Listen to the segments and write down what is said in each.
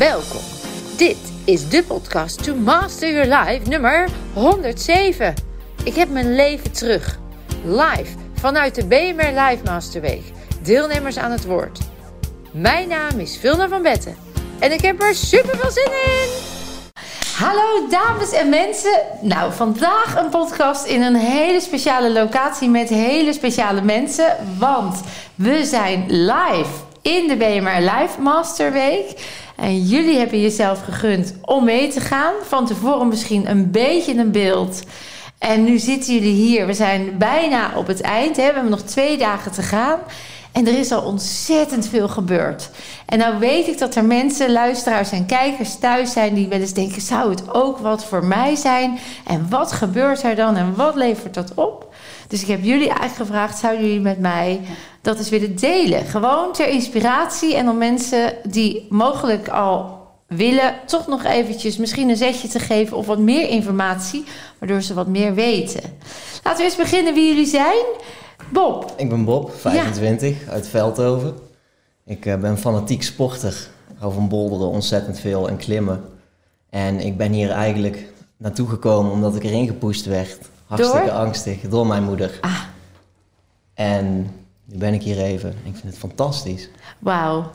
Welkom. Dit is de podcast To Master Your Life nummer 107. Ik heb mijn leven terug. Live vanuit de BMR Live Masterweek. Deelnemers aan het woord. Mijn naam is Vilna van Betten en ik heb er super veel zin in. Hallo dames en mensen. Nou, vandaag een podcast in een hele speciale locatie met hele speciale mensen. Want we zijn live in de BMR Live Masterweek. En jullie hebben jezelf gegund om mee te gaan. Van tevoren misschien een beetje een beeld. En nu zitten jullie hier. We zijn bijna op het eind. Hè? We hebben nog twee dagen te gaan. En er is al ontzettend veel gebeurd. En nou weet ik dat er mensen, luisteraars en kijkers thuis zijn die wel eens denken: zou het ook wat voor mij zijn? En wat gebeurt er dan en wat levert dat op? Dus ik heb jullie eigenlijk gevraagd: zouden jullie met mij dat eens willen delen? Gewoon ter inspiratie en om mensen die mogelijk al willen, toch nog eventjes misschien een zetje te geven of wat meer informatie, waardoor ze wat meer weten. Laten we eens beginnen wie jullie zijn. Bob. Ik ben Bob, 25, uit Veldhoven. Ik uh, ben fanatiek sporter. Ik hou van boulderen ontzettend veel en klimmen. En ik ben hier eigenlijk naartoe gekomen omdat ik erin gepusht werd. Hartstikke door? angstig, door mijn moeder. Ah. En nu ben ik hier even. Ik vind het fantastisch. Wauw.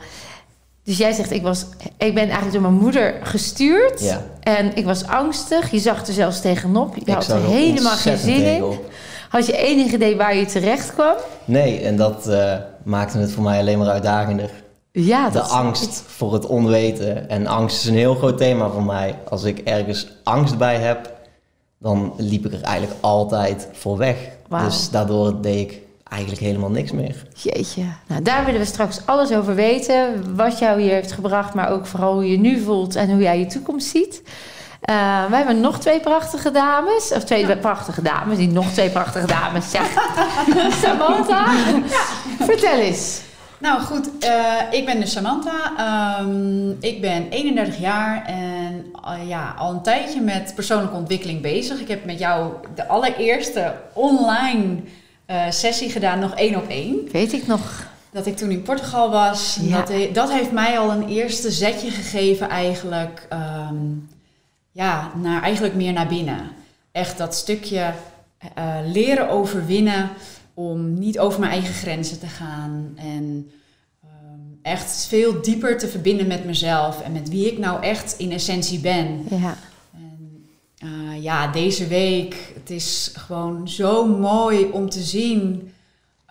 Dus jij zegt, ik, was, ik ben eigenlijk door mijn moeder gestuurd. Ja. En ik was angstig. Je zag er zelfs tegenop. Je ik had er helemaal geen zin in. Had je enig idee waar je terecht kwam? Nee, en dat uh, maakte het voor mij alleen maar uitdagender. Ja, de angst voor het onweten. En angst is een heel groot thema voor mij. Als ik ergens angst bij heb, dan liep ik er eigenlijk altijd voor weg. Wow. Dus daardoor deed ik eigenlijk helemaal niks meer. Jeetje. Nou, daar willen we straks alles over weten. Wat jou hier heeft gebracht, maar ook vooral hoe je nu voelt en hoe jij je toekomst ziet. Uh, we hebben nog twee prachtige dames. Of twee prachtige dames. Niet nog twee prachtige dames. Ja. Samantha, ja. vertel eens. Nou goed, uh, ik ben dus Samantha. Um, ik ben 31 jaar en uh, ja, al een tijdje met persoonlijke ontwikkeling bezig. Ik heb met jou de allereerste online sessie gedaan, nog één op één. Weet ik nog. Dat ik toen in Portugal was. Ja. Dat, dat, heeft mij al een eerste zetje gegeven eigenlijk. Um, ja, naar, eigenlijk meer naar binnen. Echt dat stukje uh, leren overwinnen om niet over mijn eigen grenzen te gaan. En um, echt veel dieper te verbinden met mezelf en met wie ik nou echt in essentie ben. Ja. En, uh, ja, deze week, het is gewoon zo mooi om te zien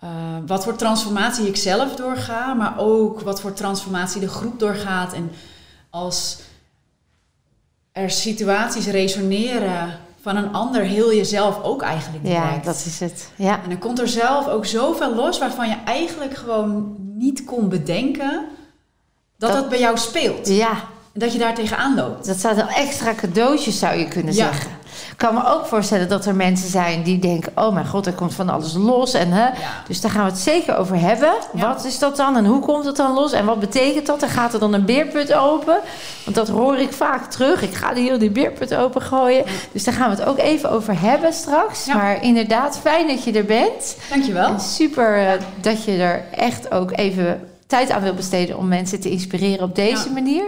uh, wat voor transformatie ik zelf doorga, maar ook wat voor transformatie de groep doorgaat. En als er situaties resoneren van een ander, heel jezelf ook eigenlijk direct. Ja, dat is het. Ja. En dan komt er zelf ook zoveel los waarvan je eigenlijk gewoon niet kon bedenken dat dat, bij jou speelt. Ja. Dat je daar tegenaan loopt. Dat zijn wel extra cadeautjes, zou je kunnen ja. zeggen. Ik kan me ook voorstellen dat er mensen zijn die denken: oh mijn god, er komt van alles los. En, hè? Dus daar gaan we het zeker over hebben. Wat is dat dan en hoe komt het dan los en wat betekent dat? En gaat er dan een beerput open? Want dat hoor ik vaak terug. Ik ga hier die beerput open gooien. Dus daar gaan we het ook even over hebben straks. Maar inderdaad, fijn dat je er bent. Dankjewel. En super uh, dat je er echt ook even tijd aan wil besteden om mensen te inspireren op deze manier.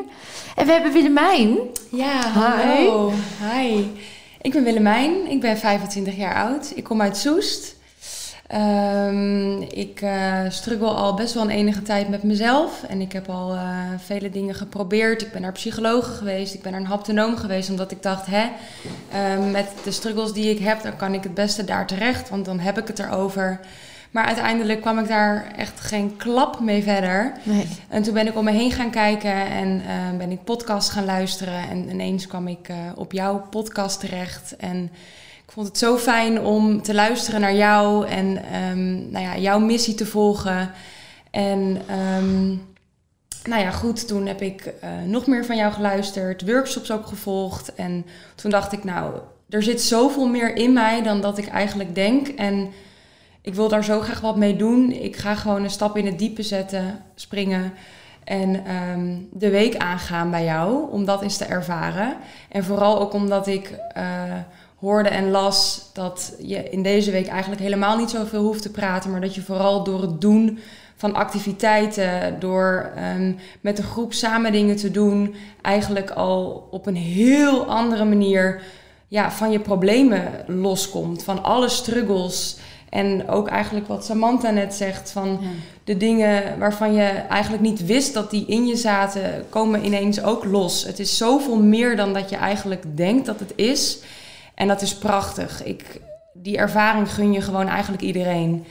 En we hebben Willemijn. Ja, hallo. Hi. Hi. Ik ben Willemijn, ik ben 25 jaar oud. Ik kom uit Soest. Um, ik uh, struggle al best wel een enige tijd met mezelf. En ik heb al uh, vele dingen geprobeerd. Ik ben naar psychologen geweest. Ik ben naar een haptonoom geweest. Omdat ik dacht, hè, uh, met de struggles die ik heb, dan kan ik het beste daar terecht. Want dan heb ik het erover. Maar uiteindelijk kwam ik daar echt geen klap mee verder. Nee. En toen ben ik om me heen gaan kijken en uh, ben ik podcast gaan luisteren. En ineens kwam ik uh, op jouw podcast terecht. En ik vond het zo fijn om te luisteren naar jou en um, nou ja, jouw missie te volgen. En um, nou ja, goed, toen heb ik uh, nog meer van jou geluisterd, workshops ook gevolgd. En toen dacht ik, nou, er zit zoveel meer in mij dan dat ik eigenlijk denk. En ik wil daar zo graag wat mee doen. Ik ga gewoon een stap in het diepe zetten, springen. En um, de week aangaan bij jou, om dat eens te ervaren. En vooral ook omdat ik uh, hoorde en las dat je in deze week eigenlijk helemaal niet zoveel hoeft te praten, maar dat je vooral door het doen van activiteiten, door ehm, met een groep samen dingen te doen, eigenlijk al op een heel andere manier ja, van je problemen loskomt, van alle struggles. En ook eigenlijk wat Samantha net zegt, van de dingen waarvan je eigenlijk niet wist dat die in je zaten, komen ineens ook los. Het is zoveel meer dan dat je eigenlijk denkt dat het is. En dat is prachtig. Ik, die ervaring gun je gewoon eigenlijk iedereen.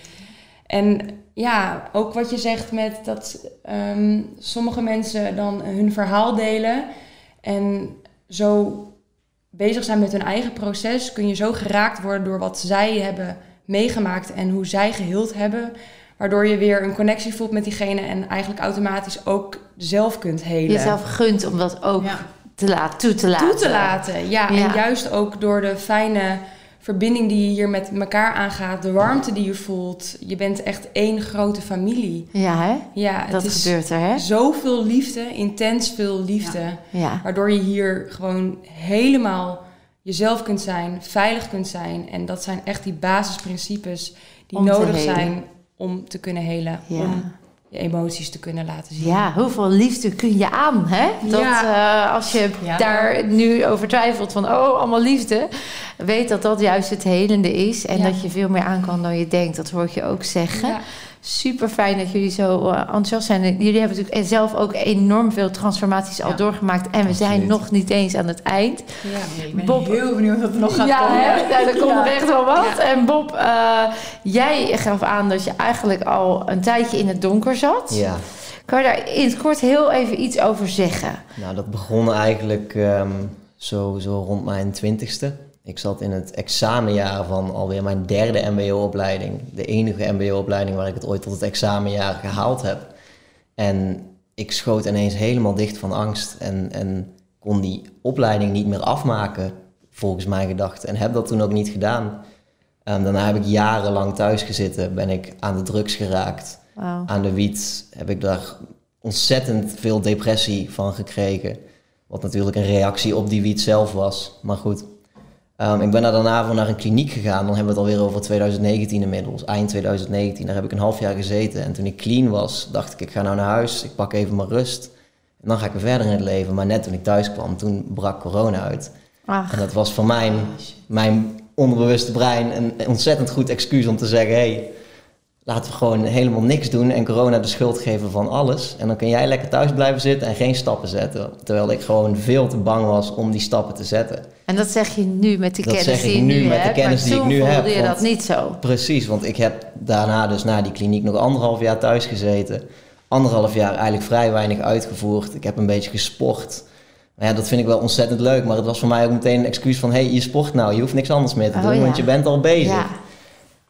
En ja, ook wat je zegt met dat ehm, sommige mensen dan hun verhaal delen en zo bezig zijn met hun eigen proces, kun je zo geraakt worden door wat zij hebben meegemaakt en hoe zij geheeld hebben. Waardoor je weer een connectie voelt met diegene en eigenlijk automatisch ook zelf kunt helen. Jezelf gunt om dat ook te laten, toe te laten. Toe te laten, ja. Ja. En juist ook door de fijne verbinding die je hier met elkaar aangaat, de warmte die je voelt. Je bent echt één grote familie. Ja, hè? Ja, het Dat is gebeurt er, hè? zoveel liefde, intens veel liefde. Ja. Waardoor je hier gewoon helemaal jezelf kunt zijn, veilig kunt zijn. En dat zijn echt die basisprincipes die Om nodig zijn om te kunnen helen. Ja. Om je emoties te kunnen laten zien. Ja, hoeveel liefde kun je aan, hè? Dat Ja. eh, als je Ja. daar nu over twijfelt van, oh, allemaal liefde. Weet dat dat juist het helende is. En dat je veel meer aan kan dan je denkt. Dat hoor ik je ook zeggen. Super fijn dat jullie zo eh, enthousiast zijn. Jullie hebben natuurlijk zelf ook enorm veel transformaties al doorgemaakt. En we zijn Absoluut. nog niet eens aan het eind. Ja. Ik ben Bob- heel benieuwd wat er nog gaat ja, komen. hè? Ja, er komt nog echt wel wat. Ja. En Bob, eh, jij gaf aan dat je eigenlijk al een tijdje in het donker zat. Ja, Kan je daar in het kort heel even iets over zeggen? nou dat begon eigenlijk ehm, zo, zo rond mijn twintigste. Ik zat in het examenjaar van alweer mijn derde mbo-opleiding. De enige mbo-opleiding waar ik het ooit tot het examenjaar gehaald heb. En ik schoot ineens helemaal dicht van angst en, en kon die opleiding niet meer afmaken, volgens mijn gedachten. En heb dat toen ook niet gedaan. Ehm, daarna heb ik jarenlang thuis gezeten, ben ik aan de drugs geraakt. Aan de wiet heb ik daar ontzettend veel depressie van gekregen. Wat natuurlijk een reactie op die wiet zelf was. Maar goed, Ehm, ik ben daar daarna voor naar een kliniek gegaan. Dan hebben we het alweer over 2019 inmiddels. Eind 2019. Daar heb ik een half jaar gezeten. En toen ik clean was, dacht ik, ik ga nou naar huis. Ik pak even mijn rust. En dan ga ik weer verder in het leven. Maar net toen ik thuis kwam, toen brak corona uit. Ach, En dat was voor mijn, mijn onderbewuste brein een ontzettend goed excuus om te zeggen... Hey, laten we gewoon helemaal niks doen en corona de schuld geven van alles. En dan kun jij lekker thuis blijven zitten en geen stappen zetten. Terwijl ik gewoon veel te bang was om die stappen te zetten. en dat zeg je nu met de Dat kennis zeg die ik je nu nu met de kennis die ik nu voelde heb, je want- dat niet zo. Precies, want ik heb daarna dus na die kliniek nog anderhalf jaar thuis gezeten. Anderhalf jaar eigenlijk vrij weinig uitgevoerd. Ik heb een beetje gesport. Maar ja, dat vind ik wel ontzettend leuk. Maar het was voor mij ook meteen een excuus van... hé, hey, je sport nou, je hoeft niks anders meer te Oh, doen, ja. want je bent al bezig. Ja,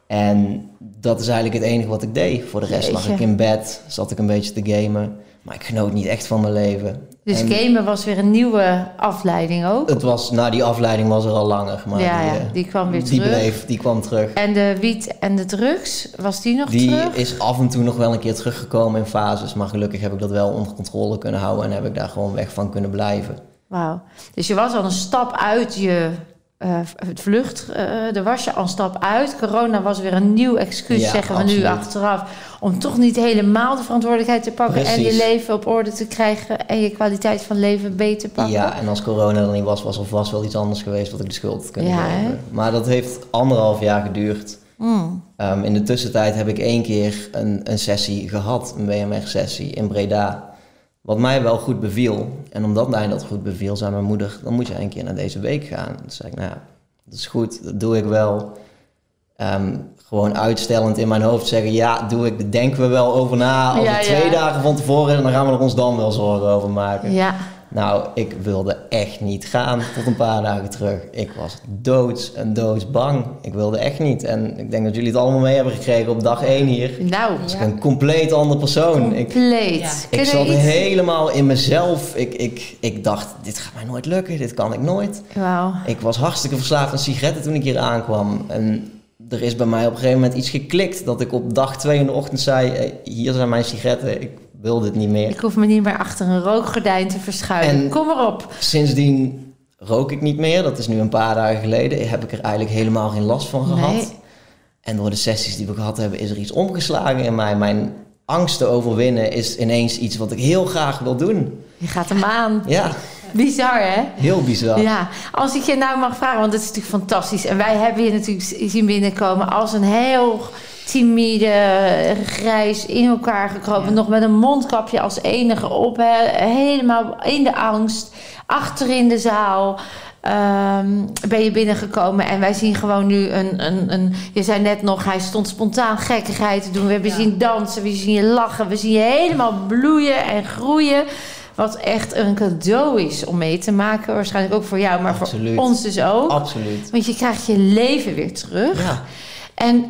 En dat is eigenlijk het enige wat ik deed. Voor de rest lag ik in bed, zat ik een beetje te gamen. Maar ik genoot niet echt van mijn leven. dus En gamen was weer een nieuwe afleiding ook. Het was, nou die afleiding was er al langer. Maar ja, die, ja, eh, die kwam weer die terug. bleef, die kwam terug. En de wiet en de drugs, was die nog Die terug? is af en toe nog wel een keer teruggekomen in fases. Maar gelukkig heb ik dat wel onder controle kunnen houden. En heb ik daar gewoon weg van kunnen blijven. Wauw. Dus je was al een stap uit je eh, het vlucht. eh er was je al een stap uit. Corona was weer een nieuw excuus, Ja, zeggen we nu achteraf. Om toch niet helemaal de verantwoordelijkheid te pakken. En je leven op orde te krijgen. En je kwaliteit van leven beter te pakken. Ja, en als corona er niet was, was er vast wel iets anders geweest wat ik de schuld had kunnen Ja, geven. Maar dat heeft anderhalf jaar geduurd. Mm. Ehm, in de tussentijd heb ik één keer een, een sessie gehad, een BMR-sessie in Breda. Wat mij wel goed beviel. En omdat mij dat goed beviel, zei mijn moeder: dan moet je een keer naar deze week gaan. Toen zei ik: Nou ja, dat is goed, dat doe ik wel. Ehm, gewoon uitstellend in mijn hoofd zeggen: Ja, doe ik, daar denken we wel over na. Ja, ja. twee dagen van tevoren is, dan gaan we er ons dan wel zorgen over maken. Ja, Nou, ik wilde echt niet gaan tot een paar dagen terug. Ik was doods en doodsbang. Ik wilde echt niet. En ik denk dat jullie het allemaal mee hebben gekregen op dag één hier. nou, Ik ben een compleet ander persoon. Ik, compleet. Ja. Ik je zat iets- helemaal in mezelf. Ik, ik, ik dacht, dit gaat mij nooit lukken. Dit kan ik nooit. Wauw. Ik was hartstikke verslaafd aan sigaretten toen ik hier aankwam. En er is bij mij op een gegeven moment iets geklikt. Dat ik op dag twee in de ochtend zei, "Hey, hier zijn mijn sigaretten. Ik wil dit niet meer. Ik hoef me niet meer achter een rookgordijn te verschuilen. En- Kom erop. Sindsdien rook ik niet meer. Dat is nu een paar dagen geleden. Heb ik er eigenlijk helemaal geen last van gehad. Nee. En door de sessies die we gehad hebben, is er iets omgeslagen in mij. Mijn angsten overwinnen is ineens iets wat ik heel graag wil doen. Je gaat hem aan. Ja, Bizar, hè? heel bizar. Ja, als ik je nou mag vragen, want het is natuurlijk fantastisch. En wij hebben je natuurlijk zien binnenkomen als een heel timide, grijs, in elkaar gekropen. Ja. Nog met een mondkapje als enige op. Helemaal in de angst. Achter in de zaal ehm, ben je binnengekomen. En wij zien gewoon nu een, een, een... Je zei net nog, hij stond spontaan gekkigheid te doen. We hebben Ja. zien dansen, we zien je lachen. We zien je helemaal bloeien en groeien. Wat echt een cadeau is om mee te maken. Waarschijnlijk ook voor jou, maar Absoluut. voor ons dus ook. Absoluut. Want je krijgt je leven weer terug. Ja. En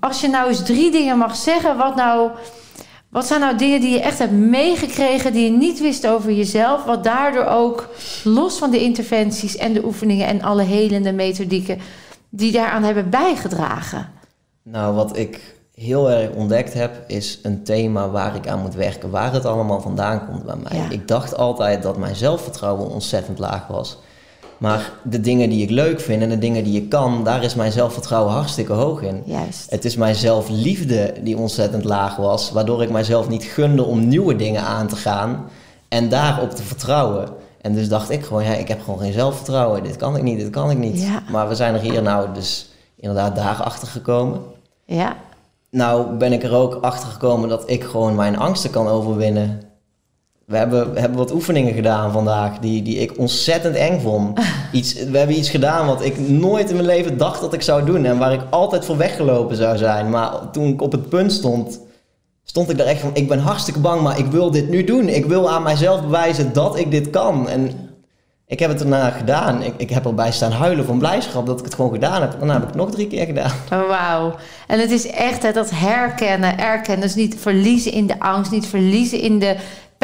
als je nou eens drie dingen mag zeggen, wat nou. Wat zijn nou dingen die je echt hebt meegekregen, die je niet wist over jezelf, wat daardoor ook, los van de interventies en de oefeningen en alle helende methodieken, die daaraan hebben bijgedragen? Nou, wat ik heel erg ontdekt heb, is een thema waar ik aan moet werken. Waar het allemaal vandaan komt bij mij. Ja. Ik dacht altijd dat mijn zelfvertrouwen ontzettend laag was. Maar de dingen die ik leuk vind en de dingen die ik kan, daar is mijn zelfvertrouwen hartstikke hoog in. Juist. Het is mijn zelfliefde die ontzettend laag was, waardoor ik mijzelf niet gunde om nieuwe dingen aan te gaan en daarop te vertrouwen. En dus dacht ik gewoon, ja, ik heb gewoon geen zelfvertrouwen. Dit kan ik niet, dit kan ik niet. Ja. Maar we zijn er hier nou dus inderdaad daarachter gekomen. Ja, Nou ben ik er ook achter gekomen dat ik gewoon mijn angsten kan overwinnen. We hebben, we hebben wat oefeningen gedaan vandaag die, die ik ontzettend eng vond. Iets, we hebben iets gedaan wat ik nooit in mijn leven dacht dat ik zou doen. En waar ik altijd voor weggelopen zou zijn. Maar toen ik op het punt stond, stond ik daar echt van... Ik ben hartstikke bang, maar ik wil dit nu doen. Ik wil aan mijzelf bewijzen dat ik dit kan. En ik heb het daarna gedaan. Ik, ik heb erbij staan huilen van blijdschap dat ik het gewoon gedaan heb. Daarna heb ik het nog drie keer gedaan. Oh, wauw. En het is echt hè, dat herkennen, erkennen. Dus niet verliezen in de angst, niet verliezen in de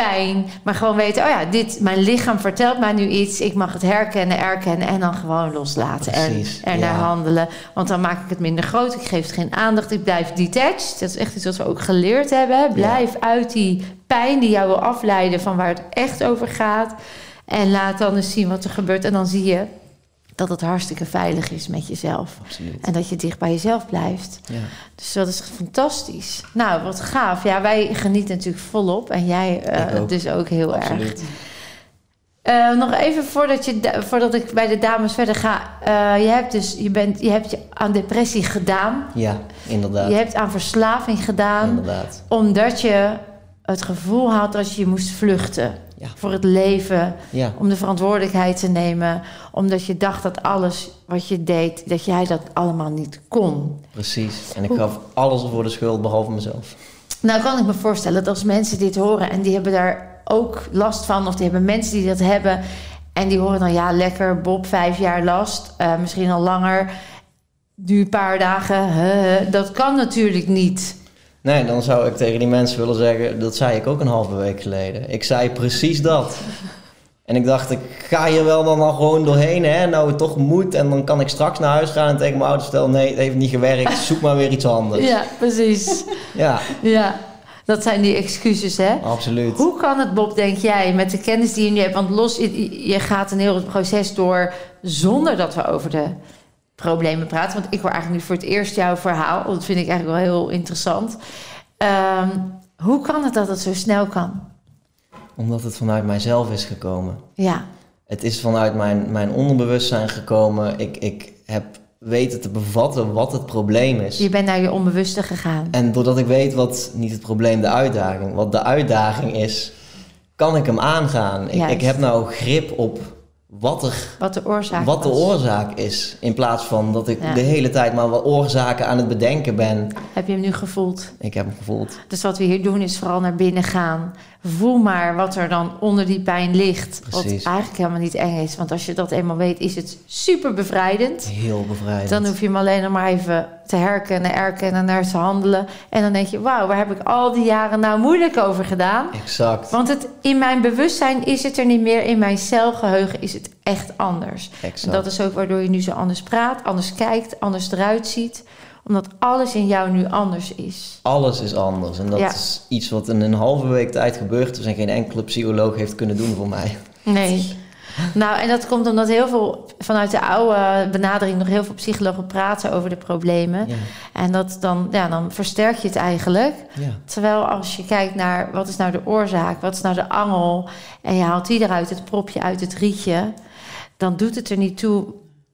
pijn. Maar gewoon weten, oh ja, dit, mijn lichaam vertelt mij nu iets. Ik mag het herkennen, erkennen en dan gewoon loslaten. Precies, en ernaar ja. handelen. Want dan maak ik het minder groot. Ik geef het geen aandacht. Ik blijf detached. Dat is echt iets wat we ook geleerd hebben. Blijf uit die pijn die jou wil afleiden van waar het echt over gaat. En laat dan eens zien wat er gebeurt. En dan zie je dat het hartstikke veilig is met jezelf. Absoluut. En dat je dicht bij jezelf blijft. Ja. Dus dat is fantastisch. Nou, wat gaaf. Ja, wij genieten natuurlijk volop. En jij ook. dus ook heel erg. Absoluut. Eh, nog even voordat, je, da- voordat ik bij de dames verder ga. Eh, je, hebt dus, je, bent, je hebt je aan depressie gedaan. Ja, inderdaad. Je hebt aan verslaving gedaan. Inderdaad. Omdat je het gevoel had dat je moest vluchten. Ja. Voor het leven. Ja, Om de verantwoordelijkheid te nemen. Omdat je dacht dat alles wat je deed, dat jij dat allemaal niet kon. precies. En ik gaf alles voor de schuld behalve mezelf. Nou kan ik me voorstellen dat als mensen dit horen en die hebben daar ook last van, of die hebben mensen die dat hebben, en die horen dan ja, lekker, Bob, vijf jaar last, eh, misschien al langer, nu een paar dagen, huh, dat kan natuurlijk niet. Nee, dan zou ik tegen die mensen willen zeggen, dat zei ik ook een halve week geleden. Ik zei precies dat. En ik dacht, ik ga hier wel dan al gewoon doorheen, hè, nou het toch moet. En dan kan ik straks naar huis gaan en tegen mijn ouders vertellen, nee, het heeft niet gewerkt, zoek maar weer iets anders. Ja, precies. Ja, ja, dat zijn die excuses, hè? absoluut. Hoe kan het, Bob, denk jij, met de kennis die je nu hebt? Want los, je, je gaat een heel proces door zonder dat we over de problemen praten. Want ik hoor eigenlijk nu voor het eerst jouw verhaal. Dat vind ik eigenlijk wel heel interessant. Ehm, hoe kan het dat het zo snel kan? Omdat het vanuit mijzelf is gekomen. Ja, Het is vanuit mijn, mijn onderbewustzijn gekomen. Ik, ik heb weten te bevatten wat het probleem is. je bent naar je onbewuste gegaan. En doordat ik weet wat, niet het probleem, de uitdaging, wat de uitdaging is, kan ik hem aangaan. Ik, ik heb nou grip op wat, er, Wat de oorzaak wat de oorzaak is. In plaats van dat ik Ja. de hele tijd maar wat oorzaken aan het bedenken ben. Heb je hem nu gevoeld? Ik heb hem gevoeld. Dus wat we hier doen is vooral naar binnen gaan. Voel maar wat er dan onder die pijn ligt. Wat Precies. eigenlijk helemaal niet eng is. Want als je dat eenmaal weet, is het super bevrijdend. Heel bevrijdend. Dan hoef je hem alleen nog maar even te herkennen, erkennen, naar te handelen. En dan denk je, wauw, waar heb ik al die jaren nou moeilijk over gedaan? Exact. Want het, in mijn bewustzijn is het er niet meer. In mijn celgeheugen is het echt anders. En exact. dat is ook waardoor je nu zo anders praat, anders kijkt, anders eruit ziet. Omdat alles in jou nu anders is. Alles is anders. En dat Ja. is iets wat in een halve week tijd gebeurd is en geen enkele psycholoog heeft kunnen doen voor mij. Nee. Nou, en dat komt omdat heel veel vanuit de oude benadering nog heel veel psychologen praten over de problemen. Ja. En dat dan, ja, dan versterk je het eigenlijk. Ja. Terwijl als je kijkt naar wat is nou de oorzaak, wat is nou de angel, en je haalt die eruit, het propje uit het rietje, dan doet het er niet toe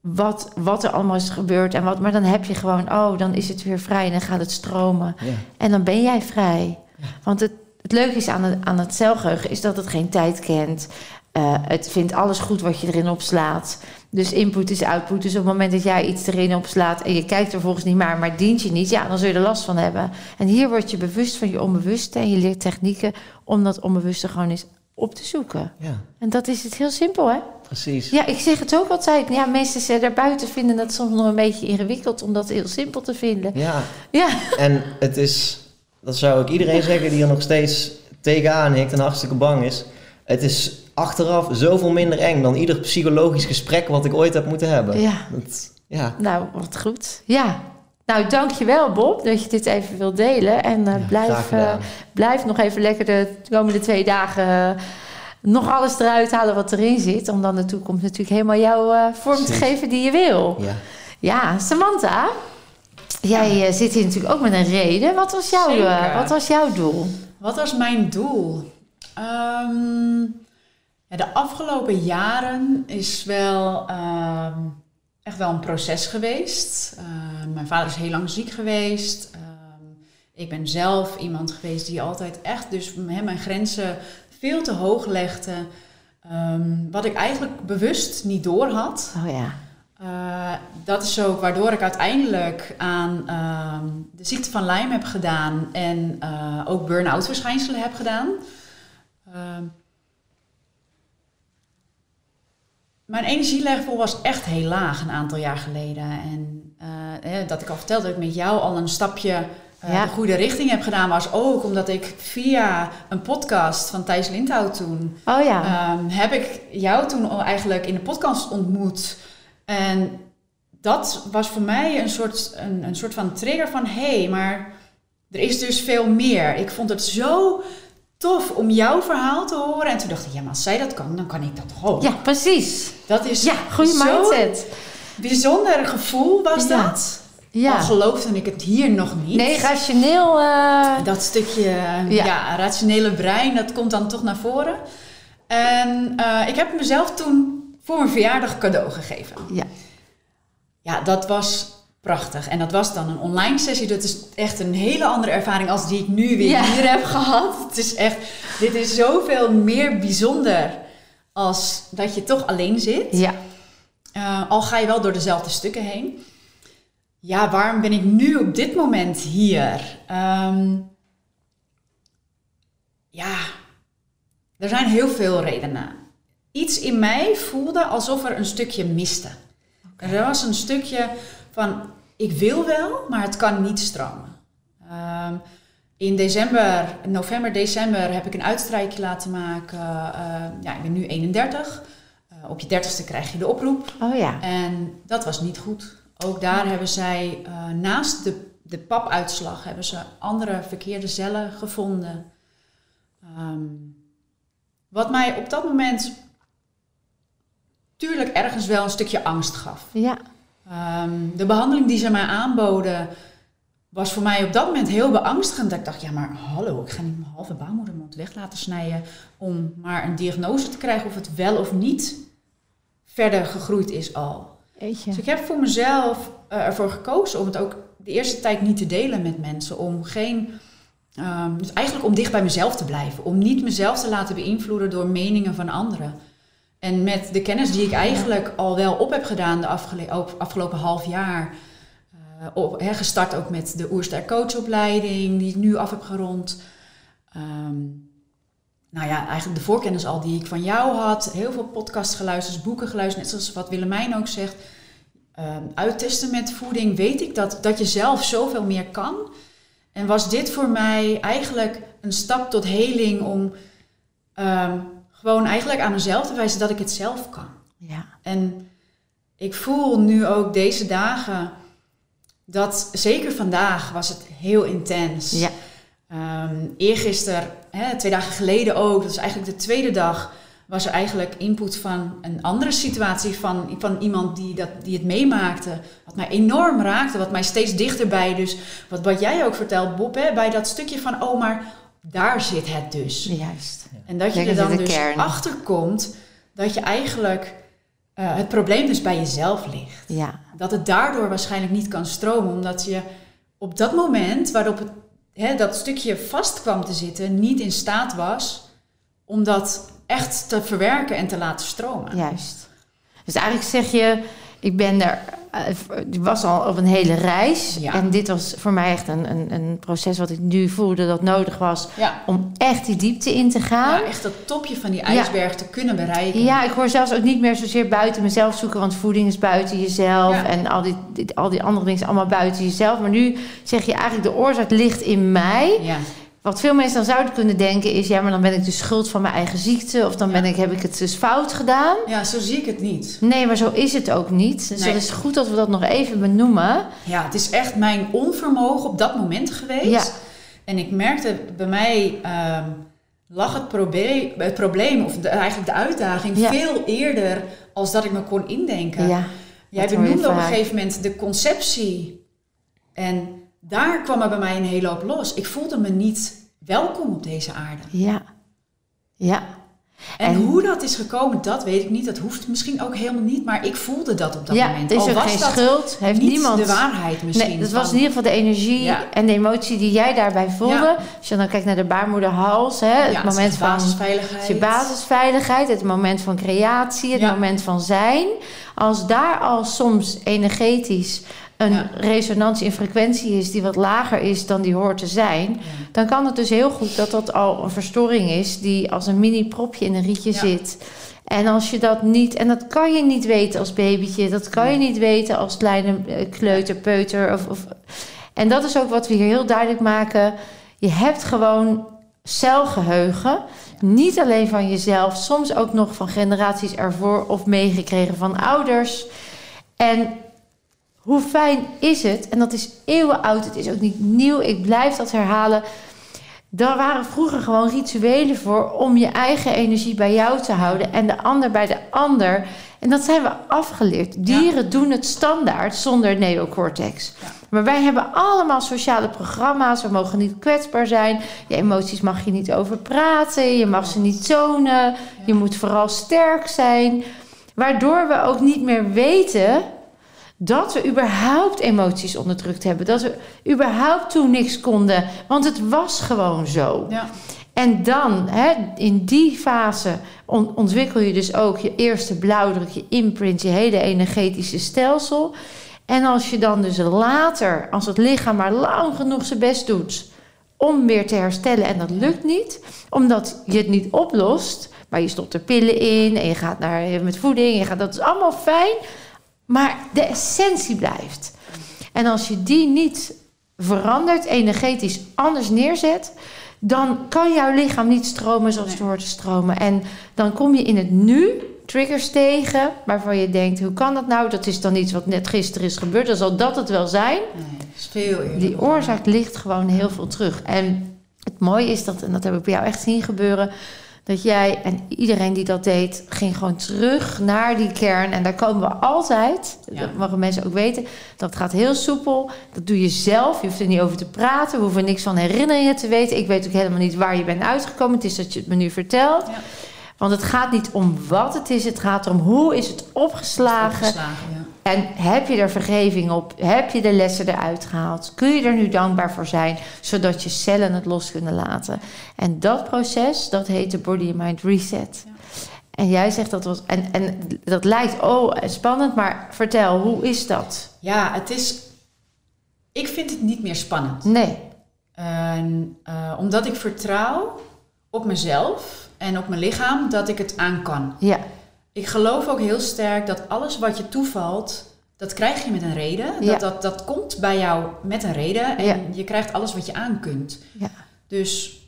wat, wat er allemaal is gebeurd. En wat, maar dan heb je gewoon, oh, dan is het weer vrij en dan gaat het stromen. Ja. En dan ben jij vrij. Want het, het leuke is aan het, aan het celgeheugen is dat het geen tijd kent. Eh, het vindt alles goed wat je erin opslaat. Dus input is output. Dus op het moment dat jij iets erin opslaat en je kijkt er volgens niet maar, maar dient je niet, ja, dan zul je er last van hebben. En hier word je bewust van je onbewuste en je leert technieken om dat onbewuste gewoon eens op te zoeken. ja, En dat is het heel simpel, hè? Precies. Ja, ik zeg het ook altijd. Ja, mensen daarbuiten vinden dat soms nog een beetje ingewikkeld om dat heel simpel te vinden. Ja, Ja, en het is, dat zou ik iedereen zeggen die er nog steeds tegenaan hikt en hartstikke bang is. Het is achteraf zoveel minder eng dan ieder psychologisch gesprek wat ik ooit heb moeten hebben. ja. Dat, ja, Nou, wat goed. Ja. Nou, dankjewel Bob dat je dit even wilt delen. En eh, Ja, blijf, eh, blijf nog even lekker de komende twee dagen eh, nog alles eruit halen wat erin zit. Om dan de toekomst natuurlijk helemaal jouw eh, vorm te geven die je wil. ja. Ja, Samantha, jij eh, zit hier natuurlijk ook met een reden. Wat was, jouw, eh, wat was jouw doel? Wat was mijn doel? Ehm, ja, de afgelopen jaren is wel ehm, echt wel een proces geweest. Ehm, mijn vader is heel lang ziek geweest. Ehm, ik ben zelf iemand geweest die altijd echt dus hè, mijn grenzen veel te hoog legde. Ehm, wat ik eigenlijk bewust niet door had. Oh ja. Eh, dat is ook waardoor ik uiteindelijk aan ehm, de ziekte van Lyme heb gedaan en eh, ook burn-out verschijnselen heb gedaan. Ehm, mijn energielevel was echt heel laag een aantal jaar geleden. En eh, dat ik al vertelde dat ik met jou al een stapje Ja. de goede richting heb gedaan, was ook omdat ik via een podcast van Thijs Lindhout toen Oh ja. Ehm, heb ik jou toen eigenlijk in de podcast ontmoet. En dat was voor mij een soort, een, een soort van trigger van... hé, hey, maar er is dus veel meer. Ik vond het zo tof om jouw verhaal te horen. En toen dacht ik, ja, maar als zij dat kan, dan kan ik dat toch ook. ja, precies. Dat is Ja, goede mindset. bijzonder gevoel was Ja. dat. Ja. Al geloofde ik het hier nog niet. Nee, rationeel. eh, Dat stukje Ja. ja. rationele brein, dat komt dan toch naar voren. En eh, ik heb mezelf toen voor mijn verjaardag cadeau gegeven. Ja. Ja, dat was prachtig. En dat was dan een online sessie. Dat is echt een hele andere ervaring als die ik nu weer Ja. hier heb gehad. Het is echt, dit is zoveel meer bijzonder als dat je toch alleen zit. ja. Eh, al ga je wel door dezelfde stukken heen. Ja, waarom ben ik nu op dit moment hier? Ehm, ja, er zijn heel veel redenen. Iets in mij voelde alsof er een stukje miste. Er was een stukje van, ik wil wel, maar het kan niet stromen. Ehm, in december, november, december heb ik een uitstrijkje laten maken. Eh, ja, ik ben nu 31. Eh, op je dertigste krijg je de oproep. Oh ja. En dat was niet goed. Ook daar hebben zij eh, naast de, de papuitslag hebben ze andere verkeerde cellen gevonden. Ehm, wat mij op dat moment tuurlijk ergens wel een stukje angst gaf. Ja. Ehm, de behandeling die ze mij aanboden was voor mij op dat moment heel beangstigend. Dat ik dacht, ja maar hallo, ik ga niet mijn halve baarmoedermond weg laten snijden om maar een diagnose te krijgen of het wel of niet verder gegroeid is al. Dus ik heb voor mezelf eh, ervoor gekozen om het ook de eerste tijd niet te delen met mensen. Om geen, ehm, dus eigenlijk om dicht bij mezelf te blijven. Om niet mezelf te laten beïnvloeden door meningen van anderen. En met de kennis die ik eigenlijk al wel op heb gedaan de afgelopen half jaar. hè, gestart ook met de Oerster coachopleiding die ik nu af heb gerond. Ehm, nou ja, eigenlijk de voorkennis al die ik van jou had. Heel veel podcasts geluisterd, boeken geluisterd. Net zoals wat Willemijn ook zegt. Ehm, uittesten met voeding weet ik dat, dat je zelf zoveel meer kan. En was dit voor mij eigenlijk een stap tot heling om ehm, gewoon eigenlijk aan mezelf te wijzen dat ik het zelf kan. Ja. En ik voel nu ook deze dagen dat, zeker vandaag was het heel intens. Ja. Ehm eergisteren, hè, twee dagen geleden ook, dat is eigenlijk de tweede dag was er eigenlijk input van een andere situatie van, van iemand die, dat, die het meemaakte. Wat mij enorm raakte, wat mij steeds dichterbij. Dus wat, wat jij ook vertelt, Bob, hè, bij dat stukje van, oh, maar daar zit het dus. Juist. En dat je er dan dus achter komt dat je eigenlijk uh, het probleem dus bij jezelf ligt. Ja. Dat het daardoor waarschijnlijk niet kan stromen, omdat je op dat moment waarop het, hè, dat stukje vast kwam te zitten, niet in staat was om dat echt te verwerken en te laten stromen. Juist. Dus eigenlijk zeg je, ik ben er, uh, was al op een hele reis. En dit was voor mij echt een, een, een, proces wat ik nu voelde dat nodig was om echt die diepte in te gaan. Ja, echt dat topje van die ijsberg te kunnen bereiken. Ja, ik hoor zelfs ook niet meer zozeer buiten mezelf zoeken, want voeding is buiten jezelf en al die, al die andere dingen zijn allemaal buiten jezelf. Maar nu zeg je eigenlijk de oorzaak ligt in mij. Wat veel mensen dan zouden kunnen denken is... ja, maar dan ben ik de schuld van mijn eigen ziekte... of dan ben ik, heb ik het dus fout gedaan. Ja, zo zie ik het niet. Nee, maar zo is het ook niet. Dus nee. het is goed dat we dat nog even benoemen. Ja, het is echt mijn onvermogen op dat moment geweest. Ja. En ik merkte bij mij... Uh, lag het probleem, het probleem of eigenlijk de uitdaging... veel eerder als dat ik me kon indenken. Ja, Jij benoemde op een gegeven moment de conceptie... en daar kwam er bij mij een hele hoop los. Ik voelde me niet welkom op deze aarde. Ja. Ja. En, hoe dat is gekomen, dat weet ik niet. Dat hoeft misschien ook helemaal niet. Maar ik voelde dat op dat ja, moment. Is Al was geen schuld. Heeft niet niemand. de waarheid misschien. Nee, dat was in ieder geval de energie en de emotie die jij daarbij voelde. Als je dan kijkt naar de baarmoederhals. Hè, het moment van basisveiligheid. je basisveiligheid. Het moment van creatie. Het moment van zijn. Als daar al soms energetisch een resonantie in frequentie is die wat lager is dan die hoort te zijn, dan kan het dus heel goed dat dat al een verstoring is die als een mini propje in een rietje zit. En als je dat niet, en dat kan je niet weten als babytje, dat kan je niet weten als kleine eh, kleuter, peuter. Of, of, en dat is ook wat we hier heel duidelijk maken. Je hebt gewoon celgeheugen. Niet alleen van jezelf, soms ook nog van generaties ervoor of meegekregen van ouders. En hoe fijn is het? En dat is eeuwen oud, het is ook niet nieuw. Ik blijf dat herhalen. Daar waren vroeger gewoon rituelen voor om je eigen energie bij jou te houden en de ander bij de ander. En dat zijn we afgeleerd. Dieren doen het standaard zonder neocortex. Maar wij hebben allemaal sociale programma's. We mogen niet kwetsbaar zijn. Je emoties mag je niet over praten. Je mag ze niet tonen. Je moet vooral sterk zijn. Waardoor we ook niet meer weten dat we überhaupt emoties onderdrukt hebben. Dat we überhaupt toen niks konden. Want het was gewoon zo. Ja. En dan, hè, in die fase, ontwikkel je dus ook je eerste blauwdruk, je imprint, je hele energetische stelsel. En als je dan dus later, als het lichaam maar lang genoeg zijn best doet om weer te herstellen en dat lukt niet, omdat je het niet oplost, maar je stopt er pillen in en je gaat naar met voeding, je gaat, dat is allemaal fijn. Maar de essentie blijft. En als je die niet verandert, energetisch anders neerzet, dan kan jouw lichaam niet stromen zoals het hoort te stromen. En dan kom je in het nu triggers tegen waarvan je denkt: hoe kan dat nou? Dat is dan iets wat net gisteren is gebeurd. Dan zal dat het wel zijn. Nee. Die oorzaak ligt gewoon heel veel terug. En het mooie is dat, en dat heb ik bij jou echt zien gebeuren dat jij en iedereen die dat deed, ging gewoon terug naar die kern. En daar komen we altijd, dat mogen mensen ook weten, dat gaat heel soepel. Dat doe je zelf, je hoeft er niet over te praten, we hoeven niks van herinneringen te weten. Ik weet ook helemaal niet waar je bent uitgekomen, het is dat je het me nu vertelt. Ja. Want het gaat niet om wat het is, het gaat om hoe is het opgeslagen. opgeslagen ja. En heb je er vergeving op? Heb je de lessen eruit gehaald? Kun je er nu dankbaar voor zijn, zodat je cellen het los kunnen laten? En dat proces, dat heet de Body Mind Reset. Ja. En jij zegt dat was. En, en dat lijkt oh spannend, maar vertel, hoe is dat? Ja, het is. Ik vind het niet meer spannend. Nee. Uh, omdat ik vertrouw op mezelf en op mijn lichaam dat ik het aan kan. Ja. Ik geloof ook heel sterk dat alles wat je toevalt, dat krijg je met een reden. Dat, dat, dat komt bij jou met een reden en je krijgt alles wat je aan kunt. Ja. Dus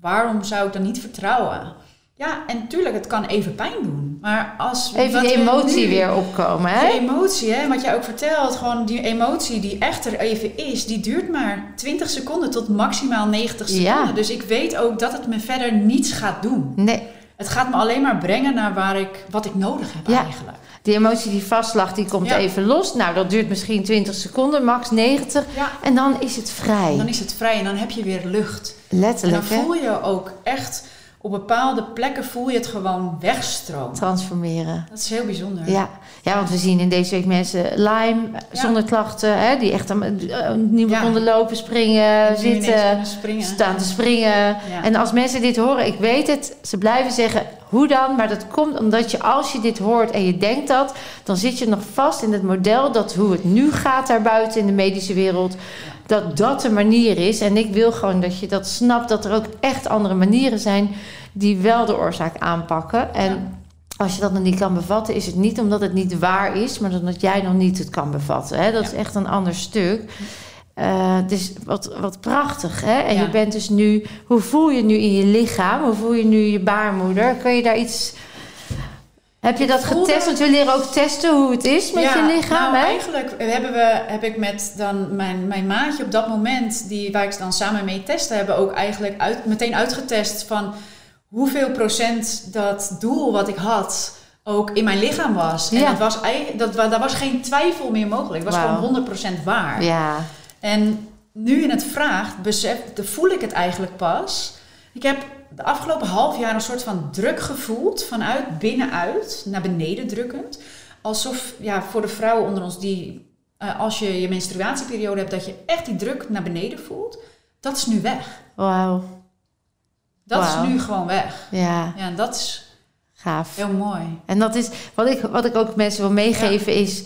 waarom zou ik dan niet vertrouwen? Ja, en natuurlijk, het kan even pijn doen. Maar als... Even die emotie weer opkomen, hè? Die emotie, hè? Wat jij ook vertelt. Gewoon die emotie die echt er even is, die duurt maar 20 seconden tot maximaal 90 seconden. Dus ik weet ook dat het me verder niets gaat doen. Nee. het gaat me alleen maar brengen naar waar ik, wat ik nodig heb Ja. eigenlijk. Die emotie die vastlag, die komt Ja. even los. Nou, dat duurt misschien 20 seconden, max 90. Ja. En dan is het vrij. Dan is het vrij en dan heb je weer lucht. En dan Letterlijk, voel je ook echt, op bepaalde plekken voel je het gewoon wegstromen. Transformeren. Dat is heel bijzonder. Ja. ja, want we zien in deze week mensen Lyme Ja. zonder klachten, hè, die echt eh, niet meer konden lopen, springen, zitten, springen. staan te springen. En als mensen dit horen, ik weet het, ze blijven zeggen hoe dan, maar dat komt omdat je als je dit hoort en je denkt dat, dan zit je nog vast in het model dat hoe het nu gaat daarbuiten in de medische wereld, dat dat de manier is. En ik wil gewoon dat je dat snapt, dat er ook echt andere manieren zijn die wel de oorzaak aanpakken. En als je dat nog niet kan bevatten, is het niet omdat het niet waar is, maar omdat jij nog niet het kan bevatten. Hè? Dat Ja. is echt een ander stuk. Eh, dus wat, wat prachtig, hè? En Ja. je bent dus nu... Hoe voel je nu in je lichaam? Hoe voel je nu je baarmoeder? Kun je daar iets... Heb je dat getest? Want we leren ook testen hoe het is met je lichaam, nou, hè? eigenlijk hebben we, heb ik met dan mijn, mijn maatje op dat moment, die, waar ik dan samen mee testte, hebben ook eigenlijk uit, meteen uitgetest van hoeveel procent dat doel wat ik had ook in mijn lichaam was. En Ja. het was, dat, daar was geen twijfel meer mogelijk. Het was gewoon 100% waar. Ja, En nu je het vraagt, besef, voel ik het eigenlijk pas. Ik heb de afgelopen half jaar een soort van druk gevoeld, vanuit binnenuit, naar beneden drukkend. Alsof, ja, voor de vrouwen onder ons die, eh, als je je menstruatieperiode hebt, dat je echt die druk naar beneden voelt. Dat is nu weg. wauw. Dat is nu gewoon weg. Ja, Ja, en dat is gaaf. heel mooi. En dat is wat ik, wat ik ook mensen wil meegeven is...